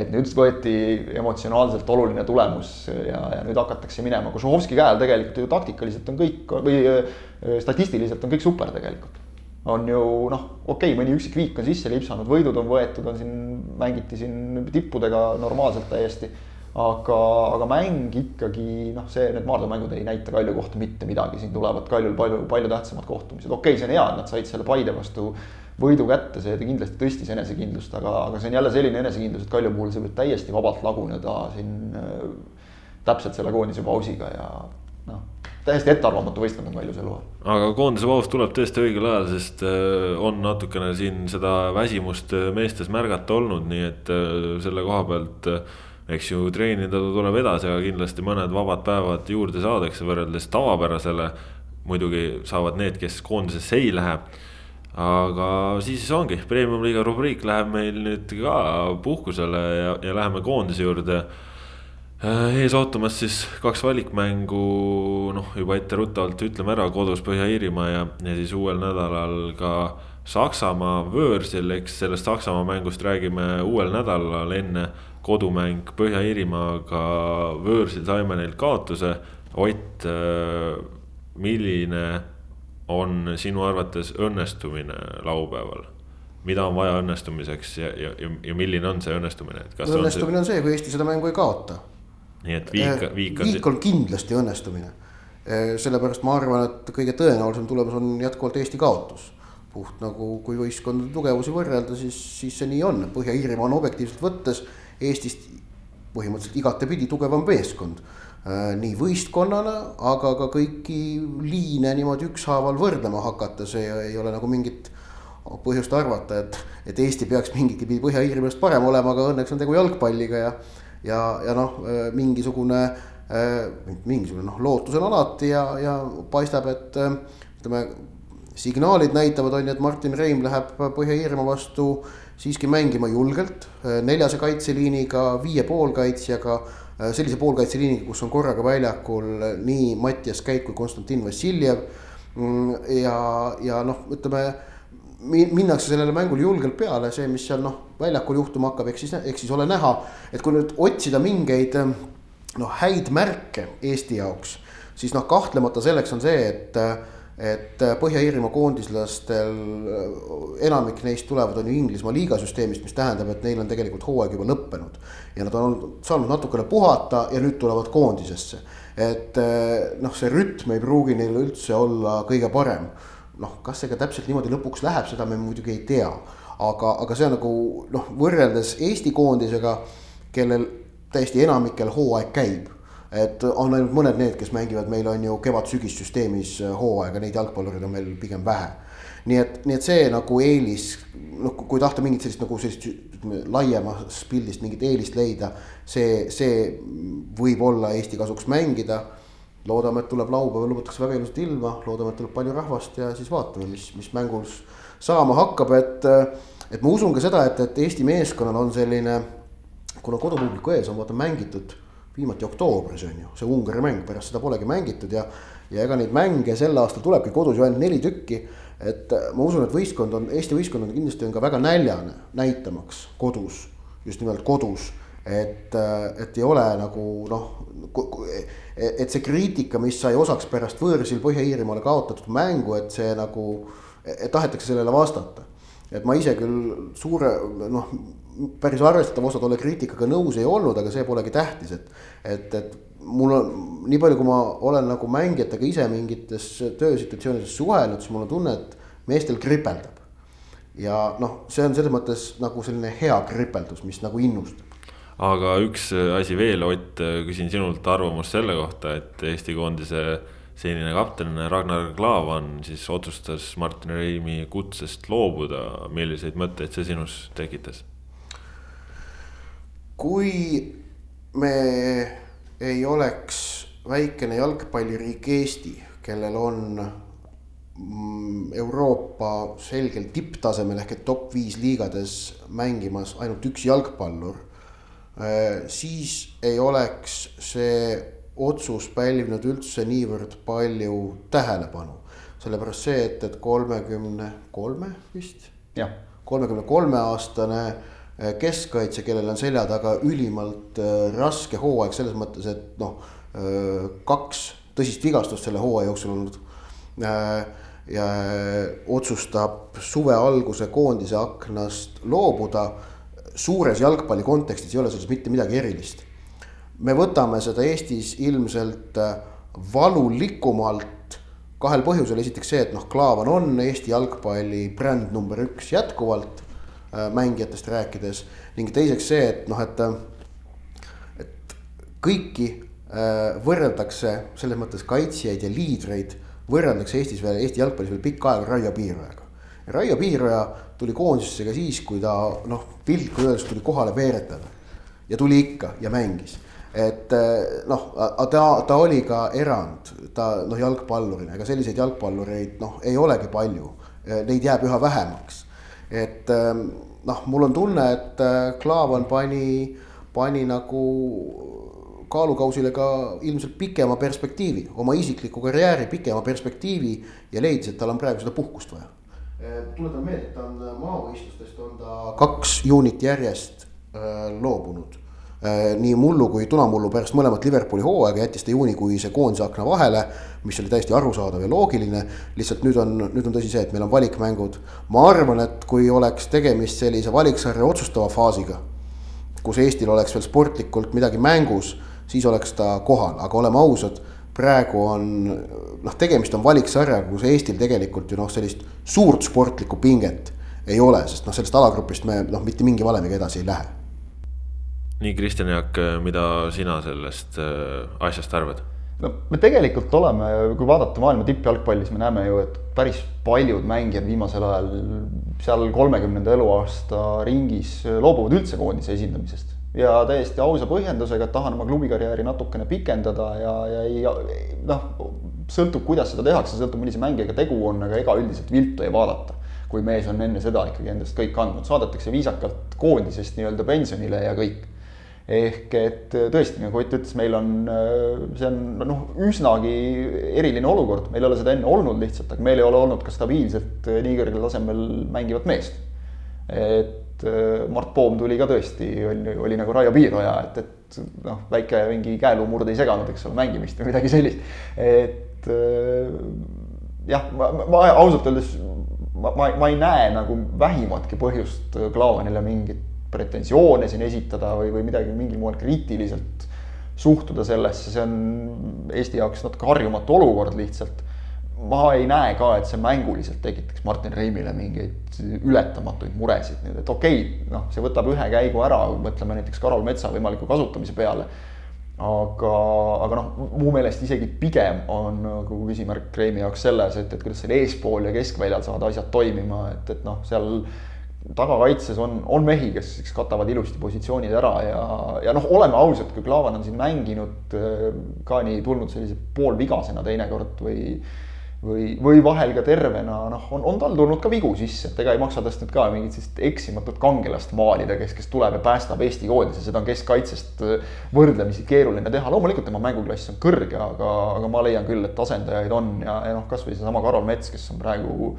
et nüüd võeti emotsionaalselt oluline tulemus ja, ja nüüd hakatakse minema. Košuhovski käe all tegelikult ju taktikaliselt on kõik või statistiliselt on kõik super tegelikult. On ju noh, okei okay,, mõni üksik viik on sisse lipsanud, võidud on võetud, on siin, mängiti siin tippudega normaalselt täiesti. Aga, aga mäng ikkagi noh, see, need Maardu mängud ei näita Kalju kohta mitte midagi, siin tulevad Kaljul palju, palju tähtsamad kohtumised, okei okay,, see on hea, et nad said selle Paide vastu võidu kätte, see kindlasti tõstis enesekindlust, aga, aga see on jälle selline enesekindlus, et Kalju puhul see võib täiesti vabalt laguneda siin äh, täpselt selle koondise pausiga ja täiesti ettearvamatu võistkond on Kalju sel hooajal. aga koondise paus tuleb tõesti õigel ajal, sest äh, on natukene siin seda väsimust äh, meestes märgata olnud, nii et selle koha pealt eks ju treenida tuleb edasi, aga kindlasti mõned vabad päevad juurde saadakse võrreldes tavapärasele. muidugi saavad need, kes koondisesse ei lähe aga siis ongi, premium-liiga rubriik läheb meil nüüd ka puhkusele ja, ja läheme koondise juurde. Äh, ees ootamas siis kaks valikmängu, noh juba etteruttavalt ütleme ära, kodus Põhja-Iirimaa ja, ja siis uuel nädalal ka Saksamaa võõrsil, eks sellest Saksamaa mängust räägime uuel nädalal enne kodumäng Põhja-Iirimaaga võõrsil saime neilt kaotuse. Ott, äh, milline on sinu arvates õnnestumine laupäeval? mida on vaja õnnestumiseks ja, ja, ja, ja milline on see õnnestumine? õnnestumine on see, on see, kui Eesti seda mängu ei kaota. Nii et viik, eh, viik on. viik on kindlasti õnnestumine. Eh, sellepärast ma arvan, et kõige tõenäolisem tulemus on jätkuvalt Eesti kaotus. puht nagu, kui võistkondade tugevusi võrrelda, siis, siis see nii on, Põhja-Iirimaa on objektiivselt võttes Eestist põhimõtteliselt igatepidi tugevam meeskond Äh, nii võistkonnana, aga ka kõiki liine niimoodi ükshaaval võrdlema hakata, see ei ole nagu mingit põhjust arvata, et, et Eesti peaks mingitki pidi Põhja-Iirimaast parem olema, aga õnneks on tegu jalgpalliga ja. Ja, ja noh, mingisugune, mingisugune noh, lootus on alati ja, ja paistab, et ütleme. signaalid näitavad, on ju, et Martin Reim läheb Põhja-Iirimaa vastu siiski mängima julgelt, neljase kaitseliiniga, viie poolkaitsjaga sellise poolkaitseliiniga, kus on korraga väljakul nii Mattias Käik kui Konstantin Vassiljev. Mm, ja, ja noh, ütleme minnakse sellele mängule julgelt peale, see, mis seal noh, väljakul juhtuma hakkab, eks siis, eks siis ole näha. et kui nüüd otsida mingeid noh, häid märke Eesti jaoks, siis noh, kahtlemata selleks on see, et et Põhja-Iirimaa koondislastel enamik neist tulevad on ju Inglismaa liigasüsteemist, mis tähendab, et neil on tegelikult hooaeg juba lõppenud. ja nad on saanud natukene puhata ja nüüd tulevad koondisesse. et noh, see rütm ei pruugi neil üldse olla kõige parem noh, kas see ka täpselt niimoodi lõpuks läheb, seda me muidugi ei tea. aga, aga see on nagu noh, võrreldes Eesti koondisega, kellel täiesti enamikel hooaeg käib. et on ainult mõned need, kes mängivad, meil on ju kevad-sügissüsteemis hooaega, neid jalgpallureid on meil pigem vähe. nii et, nii et see nagu eelis, noh, kui tahta mingit sellist nagu sellist ütleme laiemas pildist mingit eelist leida, see, see võib olla Eesti kasuks mängida loodame, et tuleb laupäeval, lubatakse väga ilusat ilma, loodame, et tuleb palju rahvast ja siis vaatame, mis, mis mängus saama hakkab, et. et ma usun ka seda, et, et Eesti meeskonnal on selline, kuna kodupubliku ees on vaata mängitud viimati oktoobris on ju, see Ungari mäng, pärast seda polegi mängitud ja. ja ega neid mänge sel aastal tulebki kodus ju ainult neli tükki. et ma usun, et võistkond on, Eesti võistkond on kindlasti on ka väga näljane näitamaks kodus, just nimelt kodus et, et ei ole nagu noh, et see kriitika, mis sai osaks pärast võõrsil Põhja-Iirimaale kaotatud mängu, et see nagu, et tahetakse sellele vastata. et ma ise küll suure noh, päris arvestatav osa tolle kriitikaga nõus ei olnud, aga see polegi tähtis, et, et, et mul on nii palju, kui ma olen nagu mängijatega ise mingites töösituatsioonides suhelnud, siis mul on tunne, et meestel kripeldab. ja noh, see on selles mõttes nagu selline hea kripeldus, mis nagu innustab aga üks asi veel, Ott, küsin sinult arvamust selle kohta, et Eesti koondise senine kapten Ragnar Klavan siis otsustas Martin Reimi kutsest loobuda. milliseid mõtteid see sinus tekitas? kui me ei oleks väikene jalgpalliriik Eesti, kellel on mm, Euroopa selgel tipptasemel ehk et top viis liigades mängimas ainult üks jalgpallur Äh, siis ei oleks see otsus pälvinud üldse niivõrd palju tähelepanu. sellepärast see, et, et kolmekümne kolme vist, kolmekümne kolme aastane äh, keskkaitse, kellel on selja taga ülimalt äh, raske hooaeg selles mõttes, et noh, kaks tõsist vigastust selle hooaja jooksul olnud. ja otsustab suve alguse koondise aknast loobuda suures jalgpalli kontekstis ei ole selles mitte midagi erilist. me võtame seda Eestis ilmselt äh, valulikumalt kahel põhjusel, esiteks see, et noh, Klaavan on Eesti jalgpalli bränd number üks jätkuvalt äh, mängijatest rääkides ning teiseks see, et noh, et, äh, et kõiki võrreldakse selles mõttes kaitsjaid ja liidreid võrreldakse Eestis veel Eesti jalgpallis veel pikka aega Raio Piirajaga. Raio Piiraja tuli koondisesse ka siis, kui ta noh, piltlikult öeldes tuli kohale veeretada. ja tuli ikka ja mängis, et eh, noh, ta, ta oli ka erand, ta noh, jalgpallurina, ega selliseid jalgpallureid noh, ei olegi palju. Eh, neid jääb üha vähemaks, et eh, noh, mul on tunne, et Klaavan pani, pani nagu kaalukausile ka ilmselt pikema perspektiivi, oma isikliku karjääri pikema perspektiivi ja leidis, et tal on praegu seda puhkust vaja tuletan meelde, et ta on äh, maavõistlustest on ta kaks juunit järjest äh, loobunud nii mullu kui tunamullu pärast mõlemat Liverpooli hooaega jättis ta juunikuise koondise akna vahele, mis oli täiesti arusaadav ja loogiline. lihtsalt nüüd on, nüüd on tõsi see, et meil on valikmängud. ma arvan, et kui oleks tegemist sellise valiksarja otsustava faasiga, kus Eestil oleks veel sportlikult midagi mängus, siis oleks ta kohal, aga oleme ausad praegu on noh, tegemist on valiksarjaga, kus Eestil tegelikult ju noh, sellist suurt sportlikku pinget ei ole, sest noh, sellest alagrupist me noh, mitte mingi valemiga edasi ei lähe. nii, Kristjan Jaak, mida sina sellest äh, asjast arvad? no me tegelikult oleme, kui vaadata maailma tippjalgpalli, siis me näeme ju, et päris paljud mängijad viimasel ajal seal kolmekümnenda eluaasta ringis loobuvad üldse koondise esindamisest. Ja täiesti ausa põhjendusega, et tahan oma klubikarjääri natukene pikendada ja, ja ei noh, sõltub, kuidas seda tehakse, sõltub, millise mängijaga tegu on, aga ega üldiselt viltu ei vaadata. Kui mees on enne seda ikkagi endast kõik andnud, saadetakse viisakalt koondisest nii-öelda pensionile ja kõik. Ehk et tõesti, nagu Ott ütles, meil on, see on noh, üsnagi eriline olukord, meil ei ole seda enne olnud lihtsalt, aga meil ei ole olnud ka stabiilselt nii kõrgel tasemel mängivat meest. et Mart Poom tuli ka tõesti, oli, oli nagu Raio Piiroja, et, et noh, väike mingi käeluumurde ei seganud, eks ole, mängimist või midagi sellist. et jah, ma, ma ausalt öeldes ma, ma, ma ei näe nagu vähimatki põhjust Klaavanile mingit pretensioone siin esitada või, või midagi mingil moel kriitiliselt suhtuda sellesse, see on Eesti jaoks natuke harjumatu olukord lihtsalt. Ma ei näe ka, et see mänguliselt tekitaks Martin Reimile mingeid ületamatuid muresid nüüd, et okei okay,, noh, see võtab ühe käigu ära, mõtleme näiteks Karol Metsa võimaliku kasutamise peale. Aga, aga noh, mu meelest isegi pigem on nagu küsimärk Kreemi jaoks selles, et, et kuidas seal eespool ja keskväljal saavad asjad toimima, et, et noh, seal tagakaitses on, on mehi, kes siis katavad ilusti positsioonid ära ja, ja noh, oleme ausad, kui Klaavan on siin mänginud äh, ka nii tulnud sellise poolvigasena teinekord või või, või vahel ka tervena, noh, on, on tal tulnud ka vigu sisse, et ega ei maksa tast nüüd ka mingit sellist eksimatut kangelast maalida, kes, kes tuleb ja päästab Eesti koondise, seda on keskkaitsest äh, võrdlemisi keeruline teha, loomulikult tema mänguklass on kõrge, aga, aga ma leian küll, et asendajaid on ja, ja noh, kasvõi seesama Karol Mets, kes on praegu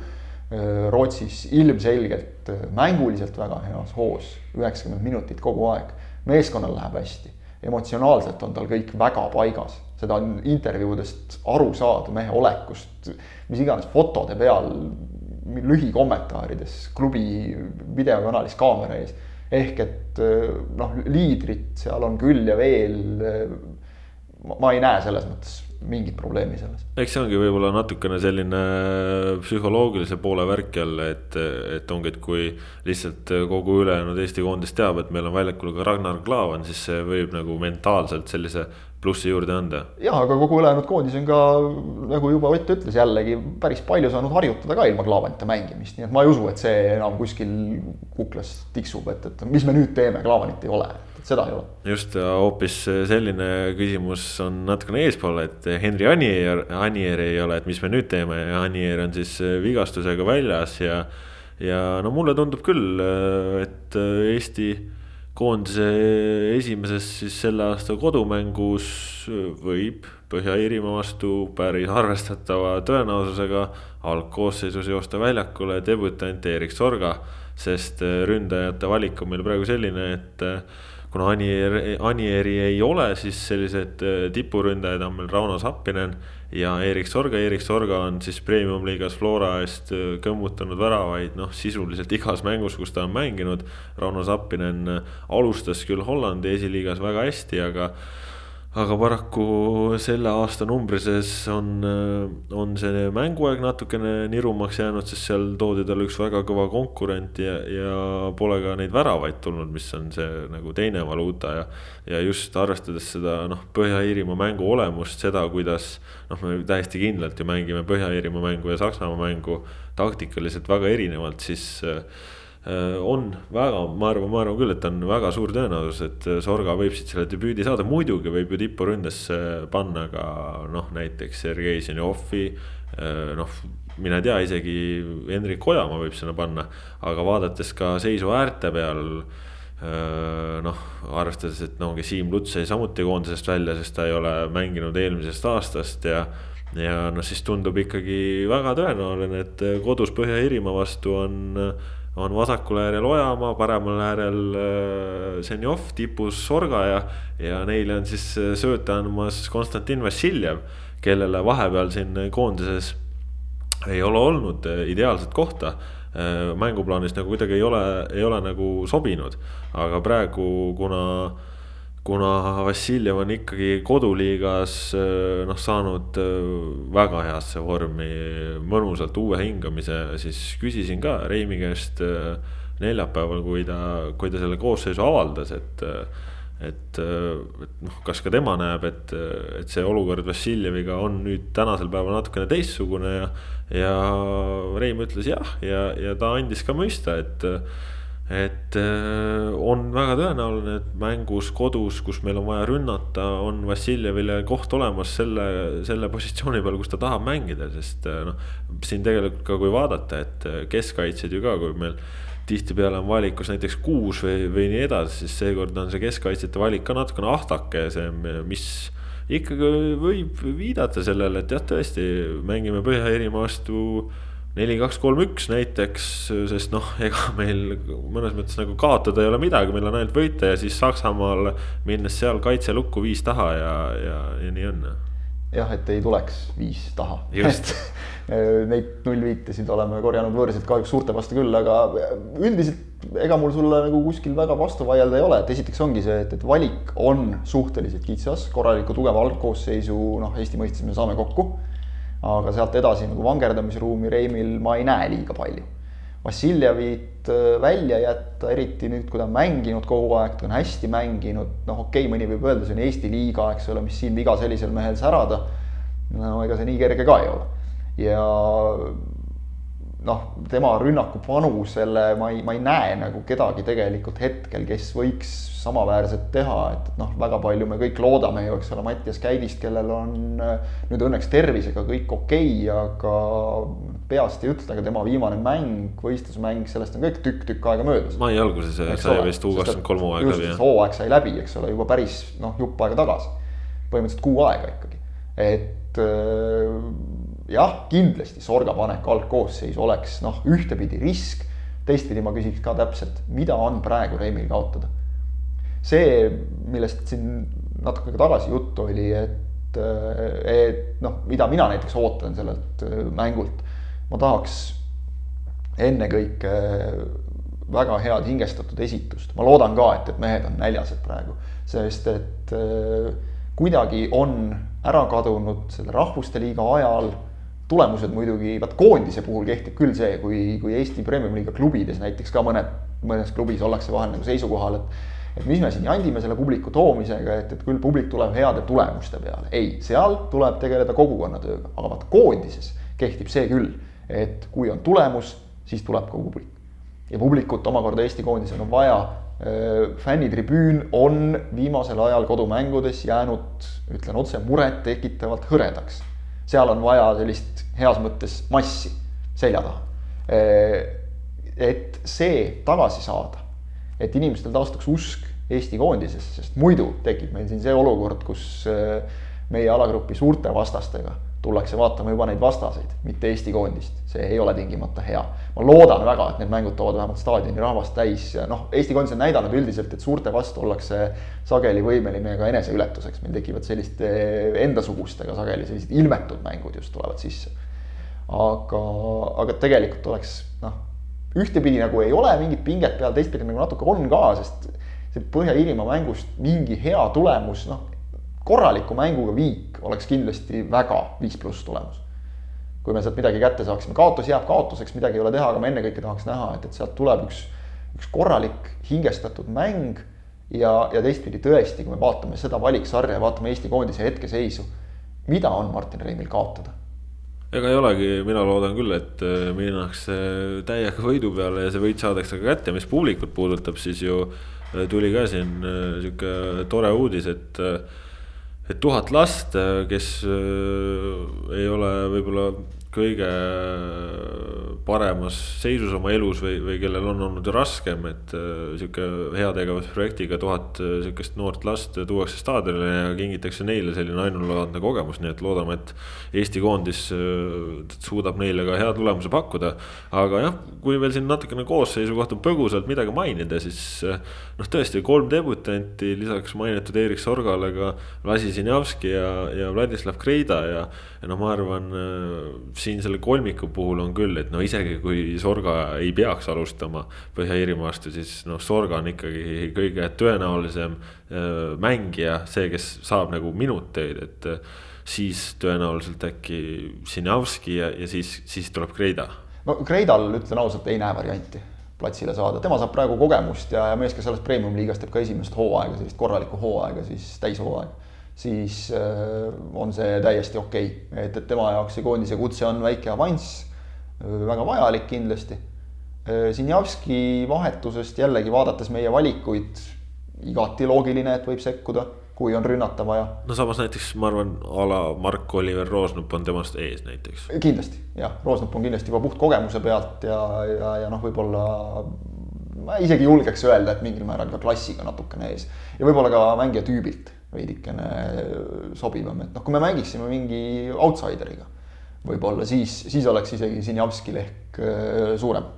Äh, Rootsis ilmselgelt äh, mänguliselt väga heas hoos, üheksakümmend minutit kogu aeg. meeskonnal läheb hästi, emotsionaalselt on tal kõik väga paigas, seda intervjuudest aru saada, mehe olekust, mis iganes fotode peal, lühikommentaarides klubi videokanalis kaamera ees. ehk et äh, noh, liidrit seal on küll ja veel. ma ei näe selles mõttes mingit probleemi selles. eks see ongi võib-olla natukene selline psühholoogilise poole värk jälle, et, et ongi, et kui lihtsalt kogu ülejäänud Eesti koondis teab, et meil on väljakul ka Ragnar Klavan, siis see võib nagu mentaalselt sellise plussi juurde anda. ja, aga kogu ülejäänud koondis on ka nagu juba Ott ütles jällegi päris palju saanud harjutada ka ilma Klaavanita mängimist, nii et ma ei usu, et see enam kuskil kuklas tiksub, et, et mis me nüüd teeme, Klaavanit ei ole seda ei ole. just, hoopis selline küsimus on natukene eespool, et Henri Anier, Anier ei ole, et mis me nüüd teeme ja Anier on siis vigastusega väljas ja. ja no mulle tundub küll, et Eesti koondise esimeses siis selle aasta kodumängus võib Põhja-Iirimaa vastu päris arvestatava tõenäosusega algkoosseisus joosta väljakule debütant Erik Sorga. sest ründajate valik on meil praegu selline, et kuna Anier, Anieri ei ole, siis sellised äh, tipuründajad on meil Rauno Sappinen ja Erik Sorga. Erik Sorga on siis premium-liigas Flora eest äh, kõmmutanud väravaid noh, sisuliselt igas mängus, kus ta on mänginud. Rauno Sappinen äh, alustas küll Hollandi esiliigas väga hästi, aga aga paraku selle aasta numbrises on, on see mänguaeg natukene nirumaks jäänud, sest seal toodi talle üks väga kõva konkurent ja, ja pole ka neid väravaid tulnud, mis on see nagu teine valuuta ja. ja just arvestades seda noh, Põhja-Iirimaa mängu olemust, seda, kuidas noh, me täiesti kindlalt ju mängime Põhja-Iirimaa mängu ja Saksamaa mängu taktikaliselt väga erinevalt, siis Äh, on väga, ma arvan, ma arvan küll, et on väga suur tõenäosus, et Sorga võib siit selle debüüdi saada, muidugi võib ju tipuründesse panna ka noh, näiteks Sergei Zenjovi. Äh, noh, mine tea, isegi Hendrik Ojamaa võib sinna panna, aga vaadates ka seisu äärte peal äh, noh, arvestades, et no ongi Siim Luts jäi samuti koondisest välja, sest ta ei ole mänginud eelmisest aastast ja. ja noh, siis tundub ikkagi väga tõenäoline, et kodus Põhja-Iirimaa vastu on on vasakul äärel Ojamaa, paremal äärel äh, Zenjov, tipus Sorga ja, ja neile on siis äh, sööta andmas Konstantin Vassiljev, kellele vahepeal siin koondises ei ole olnud äh, ideaalset kohta. Mänguplaanis nagu kuidagi ei ole, ei ole nagu sobinud, aga praegu, kuna kuna Vassiljev on ikkagi koduliigas äh, noh, saanud äh, väga heasse vormi, mõnusalt uue hingamise, siis küsisin ka Reimi käest äh, neljapäeval, kui ta, kui ta selle koosseisu avaldas, et et, et noh, kas ka tema näeb, et, et see olukord Vassiljeviga on nüüd tänasel päeval natukene teistsugune ja. ja Reim ütles jah, ja, ja ta andis ka mõista, et et on väga tõenäoline, et mängus kodus, kus meil on vaja rünnata, on Vassiljevile koht olemas selle, selle positsiooni peal, kus ta tahab mängida, sest noh. siin tegelikult ka, kui vaadata, et keskkaitsjad ju ka, kui meil tihtipeale on valikus näiteks kuus või, või nii edasi, siis seekord on see keskkaitsjate valik ka natukene ahtakesem, mis ikkagi võib viidata sellele, et jah, tõesti mängime Põhja-Iirimaa vastu neli, kaks, kolm, üks näiteks, sest noh, ega meil mõnes mõttes nagu kaotada ei ole midagi, meil on ainult võita ja siis Saksamaal minnes seal kaitselukku viis taha ja, ja, ja nii on jah, et ei tuleks viis taha. just Neid nullviitesid oleme korjanud võõrsilt kahjuks suurte vastu küll, aga üldiselt ega mul sulle nagu kuskil väga vastu vaielda ei ole, et esiteks ongi see, et, et valik on suhteliselt kitsas, korraliku tugeva algkoosseisu, noh, Eesti mõistes me saame kokku. Aga sealt edasi nagu vangerdamisruumi Reimil ma ei näe liiga palju. Vassiljevit äh, välja jätta, eriti nüüd, kui ta on mänginud kogu aeg, ta on hästi mänginud, noh, okei okay,, mõni võib öelda, see on Eesti liiga, eks ole, mis siin viga sellisel mehel särada. no ega see nii kerge ka ei ole. Ja noh, tema rünnaku panusele ma ei, ma ei näe nagu kedagi tegelikult hetkel, kes võiks samaväärset teha, et, et noh, väga palju me kõik loodame ju, eks ole, Mattias Käidist, kellel on nüüd õnneks tervisega kõik okei okay,, aga peast ei ütle, aga tema viimane mäng, võistlusmäng, sellest on kõik tükk-tükk aega möödas. mai alguses sai vist U kakskümmend kolm hooaeg läbi, jah. hooaeg sai läbi, eks ole, juba päris noh, jupp aega tagasi. põhimõtteliselt kuu aega ikkagi, et äh, jah, kindlasti Sorga panek algkoosseisu oleks noh, ühtepidi risk, teistpidi ma küsiks ka täpselt, mida on praegu Reimil kaotada. see, millest siin natuke tagasi juttu oli, et, et noh, mida mina näiteks ootan sellelt mängult. Ma tahaks ennekõike väga head hingestatud esitust, ma loodan ka, et, et mehed on näljased praegu, sest et äh, kuidagi on ära kadunud selle rahvuste liiga ajal tulemused muidugi, vaat koondise puhul kehtib küll see, kui, kui Eesti Premium-liiga klubides näiteks ka mõned, mõnes klubis ollakse vahel nagu seisukohal, et et mis me siin jandime selle publiku toomisega, et, et küll publik tuleb heade tulemuste peale. ei, seal tuleb tegeleda kogukonnatööga, aga vaat koondises kehtib see küll et kui on tulemus, siis tuleb ka publik. ja publikut omakorda Eesti koondisel on vaja. fännitribüün on viimasel ajal kodumängudes jäänud, ütlen otse, murettekitavalt hõredaks. Seal on vaja sellist heas mõttes massi selja taha. et see tagasi saada, et inimestel taastuks usk Eesti koondisesse, sest muidu tekib meil siin see olukord, kus meie alagrupi suurte vastastega tullakse vaatama juba neid vastaseid, mitte Eesti koondist. see ei ole tingimata hea. ma loodan väga, et need mängud toovad vähemalt staadioni rahvast täis noh, Eesti koondis on näidanud üldiselt, et suurte vastu ollakse sageli võimeline ka eneseületuseks, meil tekivad selliste endasugustega sageli sellised ilmetud mängud just tulevad sisse. aga, aga tegelikult oleks noh, ühtepidi nagu ei ole mingit pinget peal, teistpidi nagu natuke on ka, sest see Põhja-Iirimaa mängust mingi hea tulemus, noh korraliku mänguga viik oleks kindlasti väga viis pluss tulemus. kui me sealt midagi kätte saaksime, kaotus jääb kaotuseks, midagi ei ole teha, aga ma ennekõike tahaks näha, et, et sealt tuleb üks, üks korralik hingestatud mäng. ja, ja teistpidi tõesti, kui me vaatame seda valiksarja, vaatame Eesti koondise hetkeseisu, mida on Martin Reimil kaotada? ega ei olegi, mina loodan küll, et äh, minnakse täiega võidu peale ja see võit saadakse ka kätte, mis publikut puudutab, siis ju äh, tuli ka siin äh, sihuke tore uudis, et et tuhat last, kes äh, ei ole võib-olla kõige paremas seisus oma elus või, või kellel on olnud raskem, et äh, sihuke heategevusprojektiga tuhat äh, sihukest noort last tuuakse staadionile ja kingitakse neile selline ainulaadne kogemus, nii et loodame, et Eesti koondis äh, suudab neile ka hea tulemuse pakkuda. aga jah, kui veel siin natukene koosseisu kohta põgusalt midagi mainida, siis noh, tõesti kolm debutanti lisaks mainitud Erik Sorgale ka Vlasi Sinjavski ja, ja Vladislav Kreida ja, ja noh, ma arvan siin selle kolmiku puhul on küll, et no isegi kui Sorga ei peaks alustama Põhja-Iirimaast, siis noh, Sorga on ikkagi kõige tõenäolisem äh, mängija, see, kes saab nagu minuteid, et äh, siis tõenäoliselt äkki Sinjavski ja, ja siis, siis tuleb Kreida. no Kreidal ütlen ausalt, ei näe varianti platsile saada, tema saab praegu kogemust ja, ja mees, kes alles premium-liigas teeb ka esimest hooaega, sellist korralikku hooaega, siis täishooaega. Siis äh, on see täiesti okei okay., et, et tema jaoks see koondise kutse on väike avanss, väga vajalik kindlasti. Sinjavski vahetusest jällegi vaadates meie valikuid, igati loogiline, et võib sekkuda kui on rünnata vaja. no samas näiteks ma arvan, a la Mark-Oliver Roosnup on temast ees näiteks. kindlasti jah, Roosnup on kindlasti juba puht kogemuse pealt ja, ja, ja noh, võib-olla ma isegi julgeks öelda, et mingil määral ka klassiga natukene ees ja võib-olla ka mängija tüübilt veidikene sobivam, et noh, kui me mängiksime mingi outsideriga, võib-olla siis, siis oleks isegi Sinjavskil ehk äh, suurem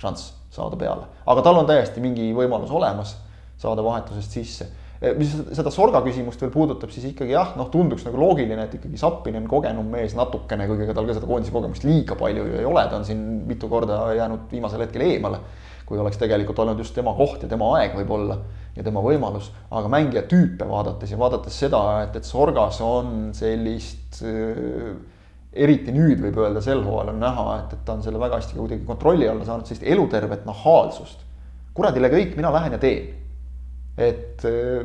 šanss saada peale, aga tal on täiesti mingi võimalus olemas saada vahetusest sisse Eh, mis seda Sorga küsimust veel puudutab, siis ikkagi jah, noh, tunduks nagu loogiline, et ikkagi Zappinen kogenum mees natukene, kuigi ega tal ka seda koondise kogemust liiga palju ju ei ole, ta on siin mitu korda jäänud viimasel hetkel eemale. kui oleks tegelikult olnud just tema koht ja tema aeg võib-olla ja tema võimalus, aga mängija tüüpe vaadates ja vaadates seda, et, et Sorgas on sellist äh, eriti nüüd võib öelda, sel hooajal on näha, et, et ta on selle väga hästi kuidagi kontrolli alla saanud, sellist elutervet nahaalsust. kuradile kõik, mina lähen ja teen et äh,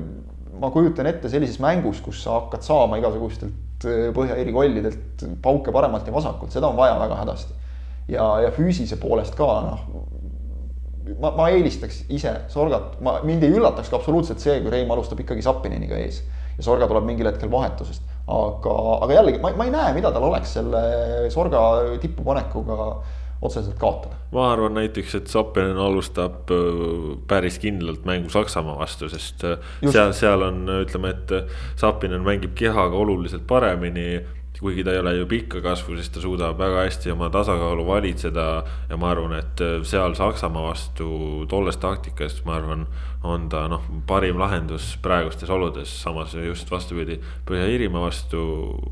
ma kujutan ette sellises mängus, kus sa hakkad saama igasugustelt äh, Põhja-Iiri kollidelt pauke paremalt ja vasakult, seda on vaja väga hädasti. ja, ja füüsise poolest ka noh, ma, ma eelistaks ise Sorgat, ma, mind ei üllataks ka absoluutselt see, kui Reim alustab ikkagi Zappininiga ees ja Sorga tuleb mingil hetkel vahetusest. aga, aga jällegi ma, ma ei näe, mida tal oleks selle Sorga tippu panekuga otseselt kaotada. ma arvan näiteks, et Zappinen alustab äh, päris kindlalt mängu Saksamaa vastu, sest äh, Just. seal, seal on, ütleme, et Zappinen mängib kehaga oluliselt paremini kuigi ta ei ole ju pikka kasvu, siis ta suudab väga hästi oma tasakaalu valitseda. ja ma arvan, et seal Saksamaa vastu tolles taktikas, ma arvan, on ta noh, parim lahendus praegustes oludes, samas just vastupidi. Põhja-Iirimaa vastu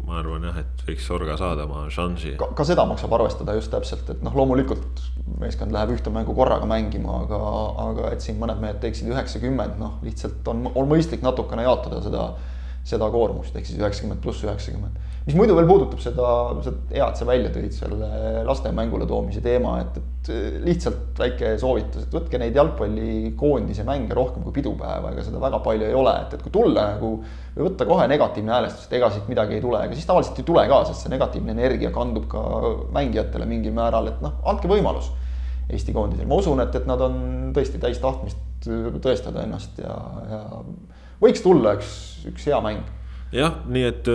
ma arvan jah, et võiks Sorga saada oma šansi. ka seda maksab arvestada just täpselt, et noh, loomulikult meeskond läheb ühte mängu korraga mängima, aga, aga et siin mõned mehed teeksid üheksakümmend, noh, lihtsalt on, on mõistlik natukene jaotada seda, seda koormust, ehk siis üheksakümmend pluss üheksakümmend mis muidu veel puudutab seda, seda hea, et sa välja tõid selle laste mängule toomise teema, et, et lihtsalt väike soovitus, et võtke neid jalgpallikoondise mänge rohkem kui pidupäeva, ega seda väga palju ei ole, et, et kui tulla nagu või võtta kohe negatiivne häälestus, et ega siit midagi ei tule, ega siis tavaliselt ei tule ka, sest see negatiivne energia kandub ka mängijatele mingil määral, et noh, andke võimalus Eesti koondisele, ma usun, et, et nad on tõesti täis tahtmist tõestada ennast ja, ja võiks tulla üks, üks hea mäng jah, nii et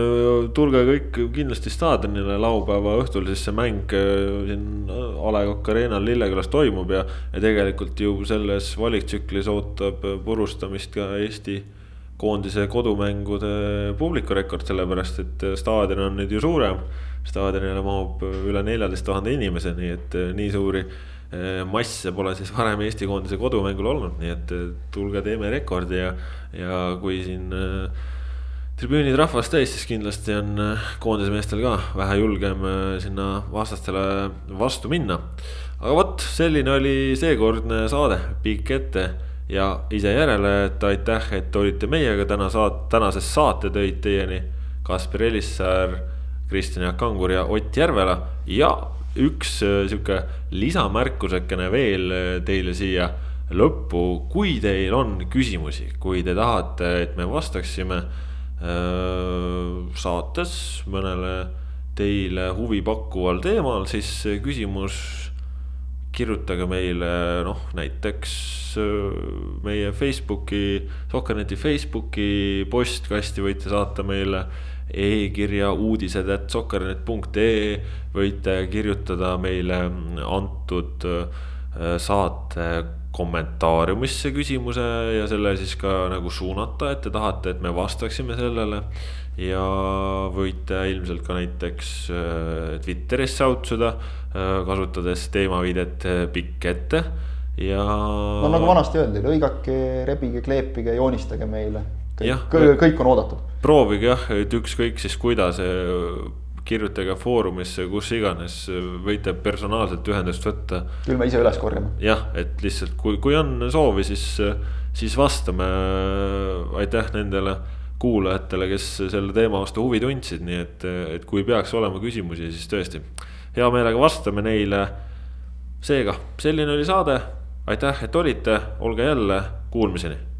tulge kõik kindlasti staadionile laupäeva õhtul, siis see mäng siin A Le Coq Arena'l Lillekülas toimub ja, ja tegelikult ju selles valiktsüklis ootab purustamist ka Eesti koondise kodumängude publikurekord, sellepärast et staadion on nüüd ju suurem. staadionile mahub üle neljateist tuhande inimese, nii et nii suuri masse pole siis varem Eesti koondise kodumängul olnud, nii et tulge teeme rekordi ja, ja kui siin äh, tribüünid rahvast täis, siis kindlasti on äh, koondise meestel ka vähe julgem äh, sinna vastastele vastu minna. aga vot, selline oli seekordne saade, pikk ette ja ise järele, et aitäh, et olite meiega täna saat-, tänases saate tõid teieni. Kaspar Elissaar, Kristjan Jaak Kangur ja Ott Järvela. Ja üks äh, sihuke lisamärkusekene veel teile siia lõppu, kui teil on küsimusi, kui te tahate, et me vastaksime saates mõnele teile huvipakkuval teemal, siis küsimus kirjutage meile noh, näiteks äh, meie Facebooki, Sokkerneti Facebooki postkasti võite saata meile e-kirja uudised at sokkernet.ee. võite kirjutada meile antud äh, saate kommentaariumisse küsimuse ja selle siis ka nagu suunata, et te tahate, et me vastaksime sellele. ja võite ilmselt ka näiteks äh, Twitteris säutsuda, äh, kasutades teemaviidet äh, pikk ette ja. no nagu vanasti öeldi, lõigake, rebige, kleepige, joonistage meile. kõik, kõik on oodatud. proovige jah, et ükskõik siis kuidas kirjutage foorumisse, kus iganes, võite personaalselt ühendust võtta. küll me ise üles korjame. jah, et lihtsalt kui, kui on soovi, siis, siis vastame. aitäh nendele kuulajatele, kes selle teema vastu huvi tundsid, nii et, et kui peaks olema küsimusi, siis tõesti hea meelega vastame neile. seega, selline oli saade, aitäh, et olite, olge jälle, kuulmiseni